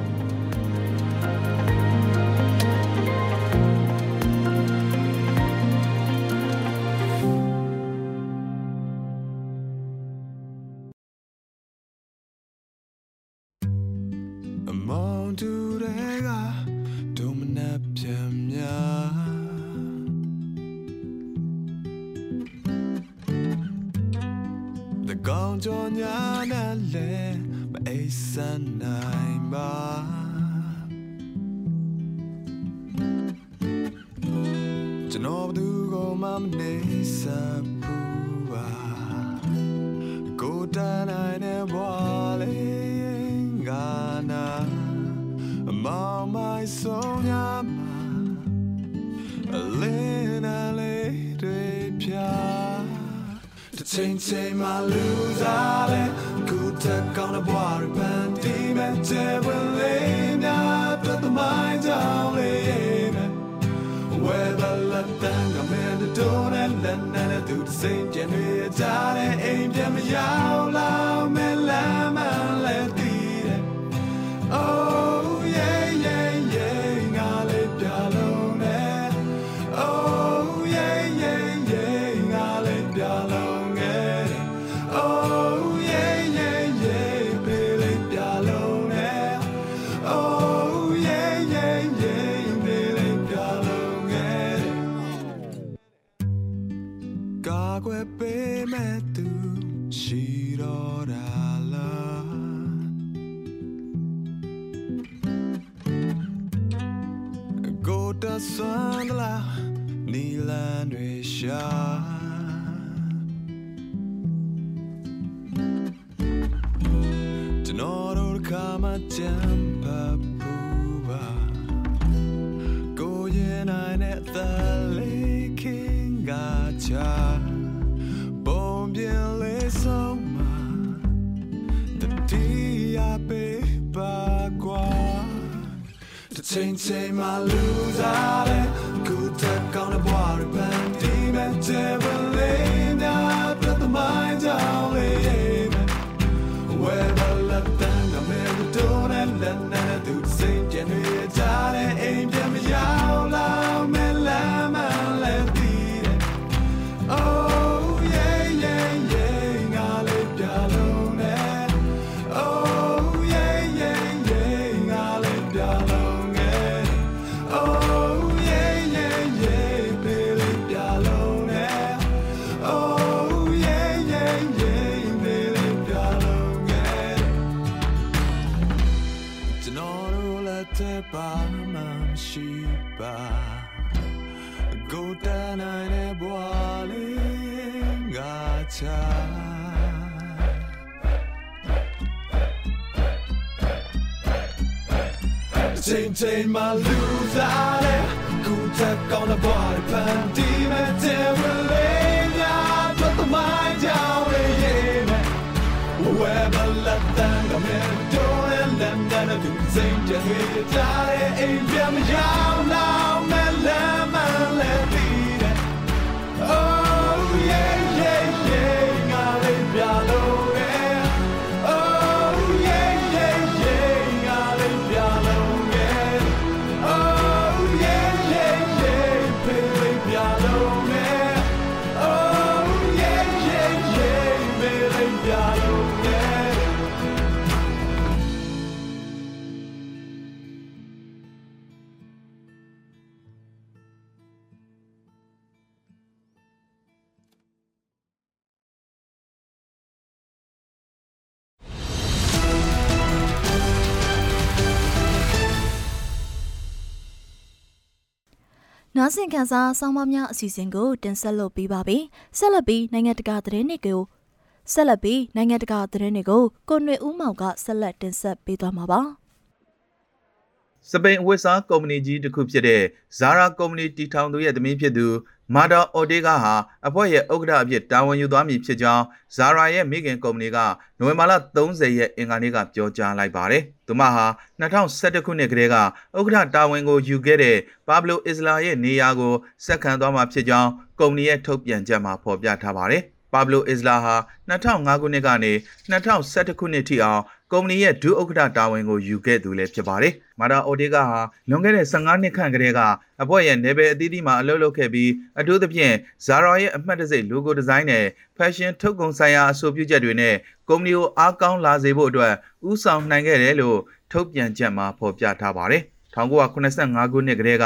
ကိုတဆွမ်းလာနီလန်တွေရှာကျွန်တော်တို့ခါမှကြံပါပူပါကိုရင်နိုင်တဲ့သက်လေးခင်ကချာပုံပြလေးဆုံးမှာတတိယပေးပါကွာတစ်ချိန် Chain chain my loser Go tap on the body pan demon Terrelina Put the mind down yeah Whoever let them come in Don't and them that do the same Just with the tide Ain't them young now Man let man let နားဆင်ခံစားဆောင်းပါးများအစီအစဉ်ကိုတင်ဆက်လုပ်ပေးပါပြီဆက်လက်ပြီးနိုင်ငံတကာသတင်းတွေကိုဆက်လက်ပြီးနိုင်ငံတကာသတင်းတွေကိုကိုຫນွေဦးမောင်ကဆက်လက်တင်ဆက်ပေးသွားမှာပါစပိန်အဝတ်စားကုမ္ပဏီကြီးတစ်ခုဖြစ်တဲ့ Zara ကုမ္ပဏီတည်ထောင်သူရဲ့သမီးဖြစ်သူ မာတာအော်တေဂါဟာအဖွဲ့ရဲ့ဥက္ကဋ္ဌအဖြစ်တာဝန်ယူသွားမည်ဖြစ်ကြောင်း Zara ရဲ့မိခင်ကုမ္ပဏီကနိုဝင်ဘာလ30ရက်အင်္ဂါနေ့ကပြောကြားလိုက်ပါတယ်။သူမဟာ2011ခုနှစ်ကတည်းကဥက္ကဋ္ဌတာဝန်ကိုယူခဲ့တဲ့ပါဘလိုအစ္စလာရဲ့နေရာကိုဆက်ခံသွားမှာဖြစ်ကြောင်းကုမ္ပဏီရဲ့ထုတ်ပြန်ချက်မှာဖော်ပြထားပါတယ်။ပါဘလိုအစ္စလာဟာ2005ခုနှစ်ကနေ2011ခုနှစ်ထိအောင် ကုမ္ပဏီရဲ့ဒုဥက္ကဋ္ဌတာဝန်ကိုယူခဲ့သူလည်းဖြစ်ပါတယ်။မာတာအိုတေဂါဟာလွန်ခဲ့တဲ့15နှစ်ခန့်ကတည်းကအဖွဲ့ရဲ့နယ်ပယ်အသီးသီးမှာအလုပ်လုပ်ခဲ့ပြီးအထူးသဖြင့် Zara ရဲ့အမှတ်တံဆိပ် logo design နဲ့ fashion ထုတ်ကုန်ဆိုင်ရာအဆိုပြုချက်တွေနဲ့ကုမ္ပဏီကိုအားကောင်းလာစေဖို့အတွက်ဦးဆောင်နိုင်ခဲ့တယ်လို့ထုတ်ပြန်ချက်မှာဖော်ပြထားပါတယ်။1985ခုနှစ်ကတည်းက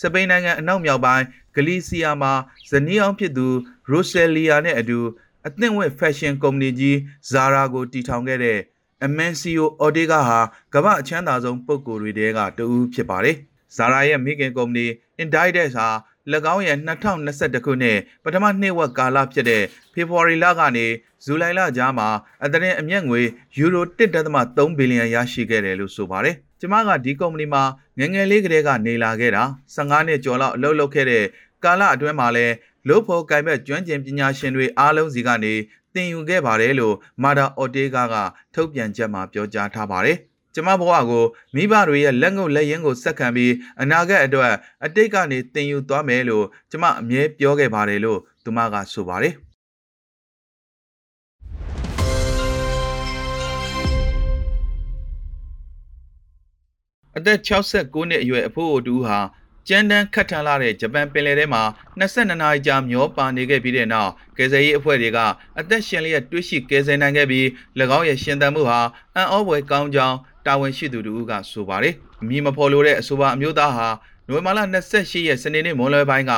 စပိန်နိုင်ငံအနောက်မြောက်ပိုင်းဂလီစီယာမှာဇနီးအောင်ဖြစ်သူရိုဆယ်လီယာနဲ့အတူအသင့်ဝတ် fashion ကုမ္ပဏီကြီး Zara ကိုတည်ထောင်ခဲ့တဲ့ Amancio Ortega ဟာကမ္ဘာအချမ်းသာဆုံးပုဂ္ဂိုလ်တွေထဲကတဦးဖြစ်ပါတယ်။ Zara ရဲ့မိခင်ကုမ္ပဏီ Inditex ဟာ၎င်းရဲ့2021ခုနှစ်ပထမနှစ်ဝက်ကာလဖြစ်တဲ့ဖေဖော်ဝါရီလကနေဇူလိုင်လကြားမှာအသရင်အမျက်ငွေယူရို1.3ဘီလီယံရရှိခဲ့တယ်လို့ဆိုပါတယ်။ကျမကဒီကုမ္ပဏီမှာငယ်ငယ်လေးကတည်းကနေလာခဲ့တာ15နှစ်ကျော်လောက်အလုပ်လုပ်ခဲ့တဲ့ကာလအတွင်းမှာလည်းလို့ဖို့ကင်ဘက်ကျွမ်းကျင်ပညာရှင်တွေအားလုံးစီကနေ သင်ယူခဲ့ပါတယ်လို့မာဒါအော်တေဂါကထုတ်ပြန်ချက်မှာပြောကြားထားပါတယ်။ကျမဘဝကိုမိဘတွေရဲ့လက်ငုပ်လက်ရင်းကိုစက္ကန့်ပြီးအနာဂတ်အတွက်အတိတ်ကနေသင်ယူသွားမယ်လို့ကျမအမြဲပြောခဲ့ပါတယ်လို့သူမကဆိုပါတယ်။အသက်69နှစ်အရွယ်အဖိုးအိုတူဟာ ကျန်းတန်းခတ်ထန်လာတဲ့ဂျပန်ပင်လယ်ထဲမှာ22နာရီကြာမျောပါနေခဲ့ပြီးတဲ့နောက်ကယ်ဆယ်ရေးအဖွဲ့တွေကအသက်ရှင်လျက်တွေ့ရှိကယ်ဆယ်နိုင်ခဲ့ပြီး၎င်းရဲ့ရှင်သန်မှုဟာအံ့ဩဖွယ်ကောင်းကြောင်းတာဝန်ရှိသူတို့ကဆိုပါတယ်။အမည်မဖော်လိုတဲ့အဆိုပါအမျိုးသားဟာနိုဝင်ဘာလ28ရက်စနေနေ့မွန်လွဲပိုင်းက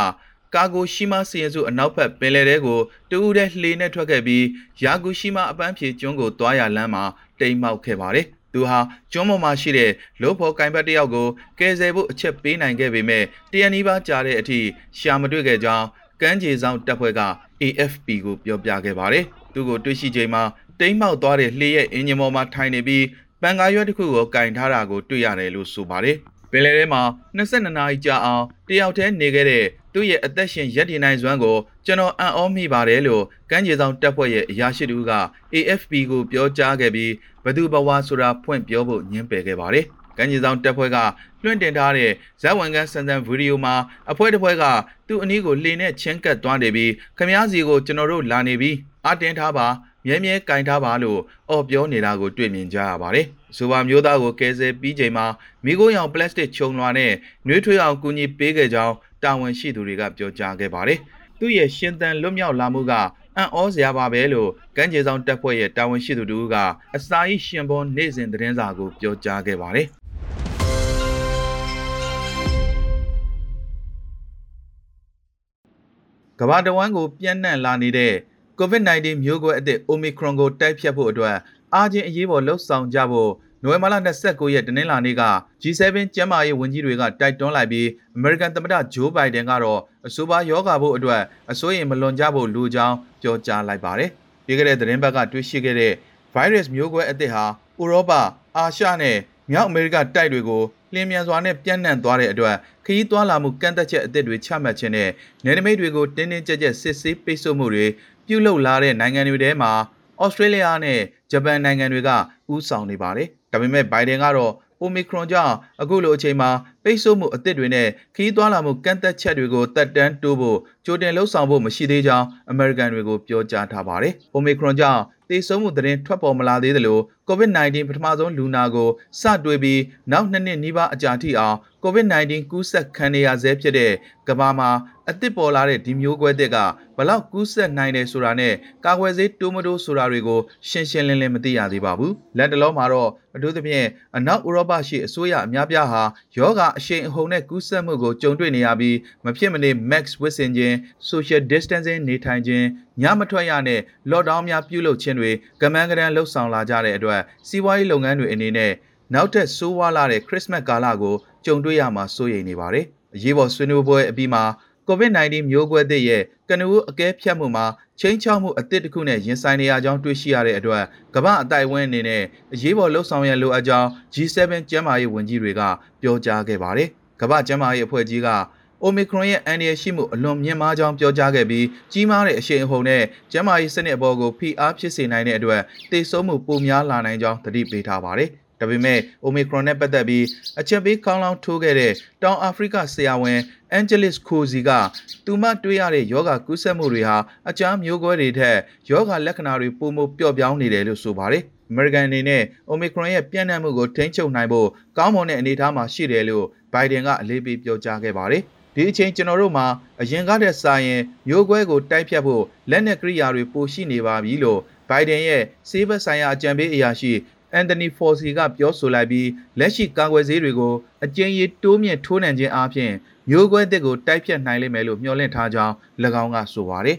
ကာဂိုရှိမစီရင်စုအနောက်ဘက်ပင်လယ်ထဲကိုတူဦးတဲ့လှေနဲ့ထွက်ခဲ့ပြီးယာဂူရှိမအပန်းဖြေကျွန်းကိုတွားရလမ်းမှာတိမ်မောက်ခဲ့ပါတယ်။ သူဟာကျွန်းပေါ်မှာရှိတဲ့လို့ဖော်ကင်ဘတ်တယောက်ကိုကယ်ဆယ်ဖို့အချက်ပေးနိုင်ခဲ့ပေမဲ့တရနီးပါးကြာတဲ့အထိရှာမတွေ့ခဲ့ကြောင်းကမ်းခြေဆောင်တပ်ဖွဲ့က AFP ကိုပြောပြခဲ့ပါတယ်။သူကိုတွေ့ရှိချိန်မှာတိမ်မောက်သွားတဲ့လှေရဲ့အင်ဂျင်ပေါ်မှာထိုင်နေပြီးပန်ကာရွက်တစ်ခုကိုကင်ထားတာကိုတွေ့ရတယ်လို့ဆိုပါတယ်။ပ င်လယ်ထဲမှာ22နာရီကြာအောင်တယောက်တည်းနေခဲ့တဲ့သူ့ရဲ့အသက်ရှင်ရက်တည်နိုင်စွမ်းကိုကျွန်တော်အံ့ဩမိပါတယ်လို့ကမ်းခြေဆောင်တပ်ဖွဲ့ရဲ့အရာရှိတူက AFP ကိုပြောကြားခဲ့ပြီးဘသူဘဝဆိုတာဖွင့်ပြောဖို့ညှင်းပယ်ခဲ့ပါတယ်။ကမ်းခြေဆောင်တပ်ဖွဲ့ကလွှင့်တင်ထားတဲ့ဇက်ဝန်ကန်းစံစံဗီဒီယိုမှာအဖွဲ့တစ်ဖွဲ့ကသူ့အနီးကိုလှေနဲ့ချင်းကပ်သွားနေပြီးခမားစီကိုကျွန်တော်တို့လာနေပြီးအတင်းထားပါ မြဲမြဲကင်ထားပါလို့အော်ပြောနေတာကိုတွေ့မြင်ကြရပါတယ်။ဆိုပါမျိုးသားကိုကယ်ဆယ်ပြီးချိန်မှာမိခိုးရောင်ပလတ်စတစ်ခြုံလွှာနဲ့နှွေးထွေးအောင်ကူညီပေးခဲ့ကြောင်းတာဝန်ရှိသူတွေကပြောကြားခဲ့ပါတယ်။သူ့ရဲ့ရှင်သန်လွတ်မြောက်လာမှုကအံ့ဩစရာပါပဲလို့ကမ်းခြေဆောင်တပ်ဖွဲ့ရဲ့တာဝန်ရှိသူတို့ကအစာအိရှင်ပေါ်နေ့စဉ်သတင်းစာကိုပြောကြားခဲ့ပါတယ်။ကမ္ဘာတဝန်းကိုပြန့်နှံ့လာနေတဲ့ COVID-19 မျိုးကွဲအသစ် Omicron ကိုတိုက်ဖြတ်ဖို့အတွက်အားချင်းအရေးပေါ်လှုပ်ဆောင်ကြဖို့နိုဝင်ဘာလ29ရက်တနင်္လာနေ့က G7 ကျန်းမာရေးဝန်ကြီးတွေကတိုက်တွန်းလိုက်ပြီး American သမ္မတဂျိုးဘိုင်ဒန်ကတော့အဆိုပါယောဂါဖို့အတွက်အစိုးရမလွန်ကြဖို့လိုကြောင်းပြောကြားလိုက်ပါတယ်။ပြီးခဲ့တဲ့သတင်းပတ်ကတွေ့ရှိခဲ့တဲ့ virus မျိုးကွဲအသစ်ဟာဥရောပ၊အာရှနဲ့မြောက်အမေရိကတိုက်တွေကိုလျင်မြန်စွာနဲ့ပြန့်နှံ့သွားတဲ့အတွက်ခရီးသွားလာမှုကန့်သက်ချက်အသစ်တွေချမှတ်ခြင်းနဲ့နယ်နိမိတ်တွေကိုတင်းတင်းကြပ်ကြပ်စစ်ဆေးပိတ်ဆို့မှုတွေ ပြုလုပ်လာတဲ့နိုင်ငံတွေထဲမှာဩစတြေးလျနဲ့ဂျပန်နိုင်ငံတွေကဥဆောင်နေပါတယ်။ဒါပေမဲ့ဘိုင်ဒန်ကတော့ Omicron ကြောင့်အခုလိုအချိန်မှာပိတ်ဆို့မှုအသစ်တွေနဲ့ခရီးသွားလာမှုကန့်သက်ချက်တွေကိုတက်တန်းတိုးဖို့ကြိုတင်လှုံ့ဆော်ဖို့မရှိသေးကြောင်းအမေရိကန်တွေကိုပြောကြားထားပါတယ်။ Omicron ကြောင့်သေဆုံးမှုသတင်းထွက်ပေါ်မလာသေးသလို COVID-19 ပထမဆုံးလူနာကိုစတွေ့ပြီးနောက်နှစ်နှစ်နီးပါးအကြာထိအောင် COVID-19 ကူးစက်ခံနေရဆဲဖြစ်တဲ့ကမ္ဘာမှာ အသစ်ပေါ်လာတဲ့ဒီမျိုးကွဲသစ်ကဘလောက်ကူးစက်နိုင်တယ်ဆိုတာနဲ့ကာကွယ်ဆေးတိုးမတိုးဆိုတာတွေကိုရှင်းရှင်းလင်းလင်းမသိရသေးပါဘူး။လက်တလုံးမှာတော့အထူးသဖြင့်အနောက်ဥရောပရှိအစိုးရအများပြားဟာယောဂအရှိန်အဟုန်နဲ့ကူးစက်မှုကိုကြုံတွေ့နေရပြီးမဖြစ်မနေ max ဝစ်ဆင်ခြင်း social distancing နေထိုင်ခြင်းညမထွက်ရနဲ့ lockdown များပြုလုပ်ခြင်းတွေကမန်းကရန်လှုပ်ဆောင်လာကြတဲ့အတွက်စီးပွားရေးလုပ်ငန်းတွေအနေနဲ့နောက်ထပ်ဆိုးဝါးလာတဲ့ခရစ်စမတ်ကာလကိုကြုံတွေ့ရမှာစိုးရိမ်နေပါတယ်။အရေးပေါ်ဆွေးနွေးပွဲအပြီးမှာ COVID-19 မျိုးကွဲသစ်ရဲ့ကနဦးအကဲဖြတ်မှုမှာချင်းချောက်မှုအသစ်တစ်ခုနဲ့ရင်ဆိုင်နေရကြောင်းတွေ့ရှိရတဲ့အတွက်ကမ္ဘာအတိုက်အဝန်းအနေနဲ့အရေးပေါ်လှုပ်ဆောင်ရန်လိုအပ်ကြောင်း G7 ကျန်းမာရေးဝန်ကြီးတွေကပြောကြားခဲ့ပါတယ်။ကမ္ဘာကျန်းမာရေးအဖွဲ့ကြီးက Omicron ရဲ့အန္တရာယ်ရှိမှုအလွန်မြင့်မားကြောင်းပြောကြားခဲ့ပြီးကြီးမားတဲ့အရှိန်အဟုန်နဲ့ကျန်းမာရေးစနစ်အပေါ်ကိုဖိအားဖြစ်စေနိုင်တဲ့အတွက်သေဆုံးမှုပိုများလာနိုင်ကြောင်းသတိပေးထားပါတယ်။ ဒါပေမဲ့ Omicron နဲ့ပတ်သက်ပြီးအချက်ပေးကောင်းလောင်းထိုးခဲ့တဲ့တောင်အာဖရိကဆရာဝန် Angelis Kozi ကသူမတွေ့ရတဲ့ယောဂကူးစက်မှုတွေဟာအကြမ်းမျိုးကွဲတွေထက်ယောဂလက္ခဏာတွေပိုမိုပျော့ပြောင်းနေတယ်လို့ဆိုပါတယ်။ American အနေနဲ့ Omicron ရဲ့ပြန့်နှံ့မှုကိုထိန်းချုပ်နိုင်ဖို့ကောင်းမွန်တဲ့အနေအထားမှာရှိတယ်လို့ Biden ကအလေးပေးပြောကြားခဲ့ပါတယ်။ဒီအချိန်ကျွန်တော်တို့မှာအရင်ကတည်းကစာရင်မျိုးကွဲကိုတိုက်ဖြတ်ဖို့လက်နက်ကိရိယာတွေပိုရှိနေပါပြီလို့ Biden ရဲ့စေဘက်ဆိုင်ရာအကြံပေးအရာရှိ အန်တိုနီဖော်စီကပြောဆိုလိုက်ပြီးလက်ရှိကာကွယ်ဆေးတွေကိုအကျဉ်းရတိုးမြင့်ထိုးနှံခြင်းအပြင်မျိုးကွဲသစ်ကိုတိုက်ဖြတ်နိုင်လိမ့်မယ်လို့မျှော်လင့်ထားကြောင်း၎င်းကဆိုပါတယ်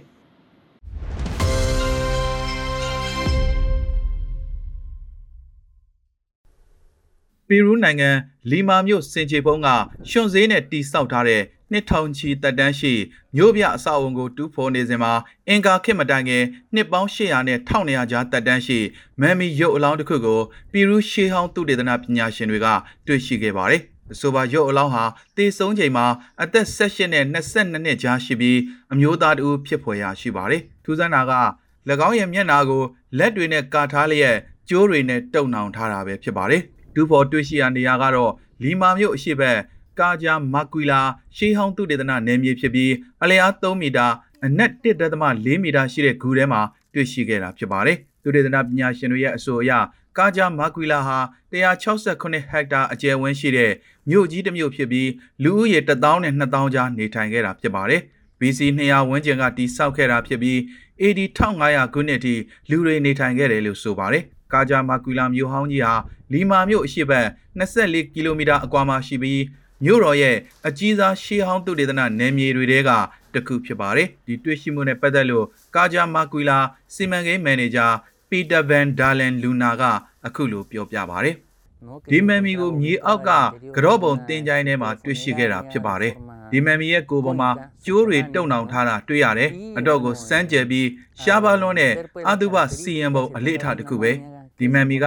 ပီရူးနိုင်ငံလီမာမြို့စင်ချေဖုံးကရွှွန်ဈေးနဲ့တီဆောက်ထားတဲ့ နှစ်ထောင်ချီတက်တန်းရှိမြို့ပြအဆောက်အုံကိုတူးဖော်နေစဉ်မှာအင်ကာခေတ်မတိုင်ခင်နှစ်ပေါင်း800နဲ့1200ကြားတက်တန်းရှိမမ်မီရုပ်အလောင်းတစ်ခုကိုပီရူးရှေးဟောင်းသုတေသနပညာရှင်တွေကတွေ့ရှိခဲ့ပါတယ်။အဆိုပါရုပ်အလောင်းဟာတေဆုံးချိန်မှာအသက်18နဲ့22နှစ်ကြားရှိပြီးအမျိုးသားတူဖြစ်ဖွယ်ရာရှိပါတယ်။ထူးဆန်းတာက၎င်းရဲ့မျက်နှာကိုလက်တွေနဲ့ကာထားလျက်ကျိုးတွေနဲ့တုပ်နှောင်ထားတာပဲဖြစ်ပါတယ်။ဒူဖော်တွေ့ရှိရနေရာကတော့လီမာမြို့အရှိဘ က်ကာဂျာမာကွီလာရှေးဟောင်းသုတေသနနယ်မြေဖြစ်ပြီးအလျား3မီတာအနက်1.4မီတာရှိတဲ့ဂူထဲမှာတွေ့ရှိခဲ့တာဖြစ်ပါတယ်။သုတေသနပညာရှင်တွေရဲ့အဆိုအရကာဂျာမာကွီလာဟာ168ဟက်တာအကျယ်ဝန်းရှိတဲ့မြို့ကြီးတစ်မြို့ဖြစ်ပြီးလူဦးရေ1000နဲ့2000ကြားနေထိုင်ခဲ့တာဖြစ်ပါတယ်။ BC 200ဝန်းကျင်ကတည်ဆောက်ခဲ့တာဖြစ်ပြီး AD 1500ခုနှစ်ထိလူတွေနေထိုင်ခဲ့တယ်လို့ဆိုပါတယ်။ကာဂျာမာကွီလာမြို့ဟောင်းကြီးဟာလီမာမြို့အရှိတ်24ကီလိုမီတာအကွာမှာရှိပြီး မြို့တော်ရဲ့အကြီးစားရှေးဟောင်းသုတေသနနယ်မြေတွေထဲကတစ်ခုဖြစ်ပါတယ်။ဒီတွေ့ရှိမှုနဲ့ပတ်သက်လို့ကာဂျာမာကွီလာစီမံကိန်းမန်နေဂျာပီတာဗန်ဒါလန်လူနာကအခုလိုပြောပြပါတယ်။ဒီမန်မီကိုမြေအောက်ကကြော့ပုံတင်ကြိုင်းထဲမှာတွေ့ရှိခဲ့တာဖြစ်ပါတယ်။ဒီမန်မီရဲ့ကိုယ်ပေါ်မှာကျိုးတွေတုံနှောင်ထားတာတွေ့ရတယ်။အတော့ကိုစမ်းကြယ်ပြီးရှားပါလွန်းတဲ့အတုပစီရင်ပုံအလေးအထားတစ်ခုပဲ။ ဒီမန်မီက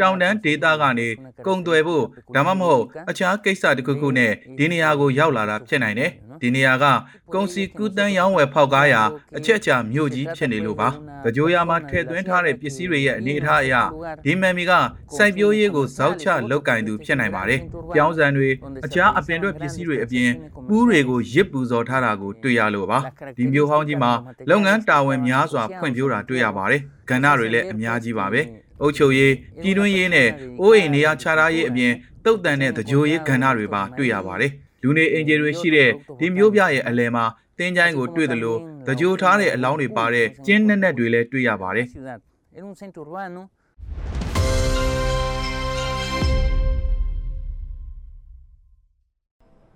တောင်တန်းဒေသကနေကုံသွယ်ဖို့ဒါမှမဟုတ်အခြားကိစ္စတစ်ခုခုနဲ့ဒီနေရာကိုရောက်လာတာဖြစ်နိုင်တယ်ဒီနေရာကကုံစီကူးတန်းရောင်းဝယ်ဖောက်ကားရာအချက်အချာမြို့ကြီးဖြစ်နေလို့ပါကြိုးရမှာထည့်သွင်းထားတဲ့ပစ္စည်းတွေရဲ့အနေအထားအရဒီမန်မီကစိုက်ပျိုးရေးကိုဇောက်ချလောက်ကင်သူဖြစ်နိုင်ပါတယ်ပြောင်းစံတွေအခြားအပင်တွေပစ္စည်းတွေအပြင်ပူးတွေကိုရစ်ပူဇော်ထားတာကိုတွေ့ရလို့ပါဒီမျိုးဟောင်းကြီးမှာလုပ်ငန်းတာဝန်များစွာဖွံ့ဖြိုးတာတွေ့ရပါတယ်ကဏ္ဍတွေလည်းအများကြီးပါပဲ အုပ်ချုပ်ရေးပြည်တွင်းရေးနဲ့အိုးအိမ်နေရာခြားထားရေးအပြင်တုတ်တန်တဲ့တကြိုရေးကဏ္ဍတွေပါတွေ့ရပါတယ်။လူနေအင်ဂျီတွေရှိတဲ့ဒီမျိုးပြရဲ့အလယ်မှာတင်းချိုင်းကိုတွေ့သလိုတကြိုထားတဲ့အလောင်းတွေပါတဲ့ကျင်းနဲ့နဲ့တွေလည်းတွေ့ရပါတယ်။ Era un centro urbano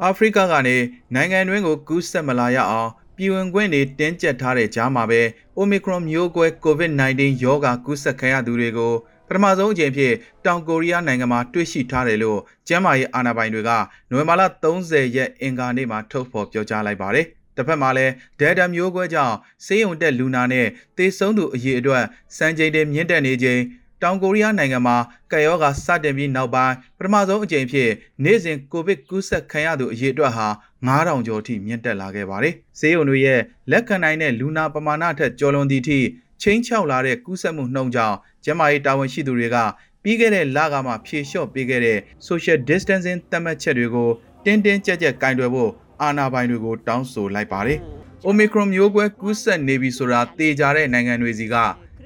အာဖရိကကနေနိုင်ငံတွင်းကိုကူးစက်မလာရအောင် ပြည်ဝင်ခွင့်တွေတင်းကျပ်ထားတဲ့ကြားမှာပဲ Omicron မျိုးကွဲ COVID-19 ရောဂါကူးစက်ခံရသူတွေကိုပထမဆုံးအကြိမ်ဖြစ်တောင်ကိုရီးယားနိုင်ငံမှာတွေ့ရှိထားတယ်လို့ကျန်းမာရေးအာဏာပိုင်တွေကနိုဝင်ဘာလ30ရက်အင်္ဂါနေ့မှာထုတ်ဖော်ပြောကြားလိုက်ပါတယ်။တစ်ဖက်မှာလည်း Delta မျိုးကွဲကြောင့်ဆေးရုံတက်လူနာနဲ့သေဆုံးသူအရေအတွက်စံချိန်တင်မြင့်တက်နေချိန် တောင်ကိုရီးယားနိုင်ငံမှာကပ်ရောဂါစတင်ပြီးနောက်ပိုင်းပထမဆုံးအကြိမ်ဖြစ်နေ့စဉ်ကိုဗစ်ကူးစက်ခံရသူအရေအတွက်ဟာ9000ကျော်ထိမြင့်တက်လာခဲ့ပါတယ်။ဆေးရုံတွေရဲ့လက်ခံနိုင်တဲ့လူနာပမာဏထက်ကျော်လွန်သည့်ထိချင်းချောက်လာတဲ့ကူးစက်မှုနှုန်းကြောင့်ကျန်းမာရေးတာဝန်ရှိသူတွေကပြီးခဲ့တဲ့လကမှဖြေလျှော့ပေးခဲ့တဲ့ social distancing သတ်မှတ်ချက်တွေကိုတင်းတင်းကြပ်ကြပ်ကင်တွယ်ဖို့အာဏာပိုင်တွေကိုတောင်းဆိုလိုက်ပါတယ်။ Omicron မျိုးကွဲကူးစက်နေပြီဆိုတာသေချာတဲ့နိုင်ငံတွေစီက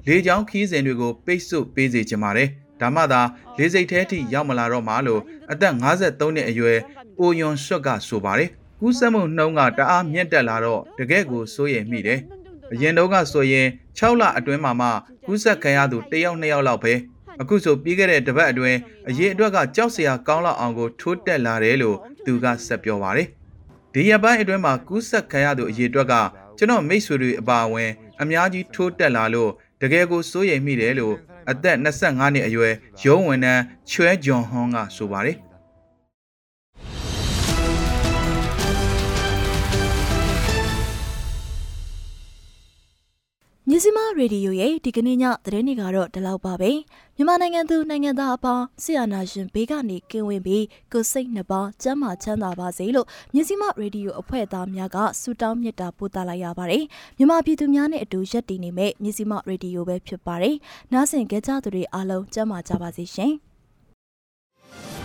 လေကြောင်းခီးစဉ်တွေကိုပိတ်ဆို့ပေးစေချင်ပါတယ်။ဒါမှသာလေစိတ်ထဲထိရောက်မလာတော့မှလို့အသက်53နှစ်အရွယ်အိုယွန်ရှွတ်ကဆိုပါတယ်။ကူးစက်မှုနှုန်းကတအားမြင့်တက်လာတော့တကယ့်ကိုစိုးရိမ်မိတယ်။အရင်တုန်းကဆိုရင်6လအတွင်းမှာမှကူးစက်ခံရသူ1ယောက်2ယောက်လောက်ပဲအခုဆိုပြီးခဲ့တဲ့တပတ်အတွင်းအရေးအတွက်ကကြောက်စရာကောင်းလောက်အောင်ကိုထိုးတက်လာတယ်လို့သူကဆက်ပြောပါတယ်။ဒီရက်ပိုင်းအတွင်းမှာကူးစက်ခံရသူအရေးအတွက်ကကျွန်တော်မိတ်ဆွေတွေအပါအဝင်အများကြီးထိုးတက်လာလို့ တကယ်ကိုစိုးရိမ်မိတယ်လို့အသက်25နှစ်အရွယ်ရုံးဝန်ထမ်းချွဲဂျွန်ဟွန်ကဆိုပါတယ် မြစီမရေဒီယိုရဲ့ဒီကနေ့ညသတင်းတွေကတော့ဒီလောက်ပါပဲမြန်မာနိုင်ငံသူနိုင်ငံသားအပေါင်းဆီယနာရှင်ဘေးကနေကင်းဝေးပြီးကိုယ်စိတ်နှစ်ပါးကျန်းမာချမ်းသာပါစေလို့မြစီမရေဒီယိုအဖွဲ့သားများကဆုတောင်းမေတ္တာပို့သလိုက်ရပါတယ်မြန်မာပြည်သူများနဲ့အတူရက်တည်နေမဲ့မြစီမရေဒီယိုပဲဖြစ်ပါတယ်နားဆင်ကြကြသူတွေအားလုံးကျန်းမာကြပါစေရှင်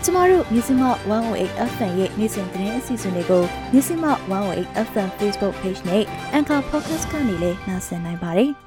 ကျမတို့မြစီမ108 FM ရဲ့နေ့စဉ်သတင်းအစီအစဉ်တွေကိုမြစီမ108 FM Facebook Page နဲ့ Anchor Podcast ကနေလည်းနှာစင်နိုင်ပါတယ်။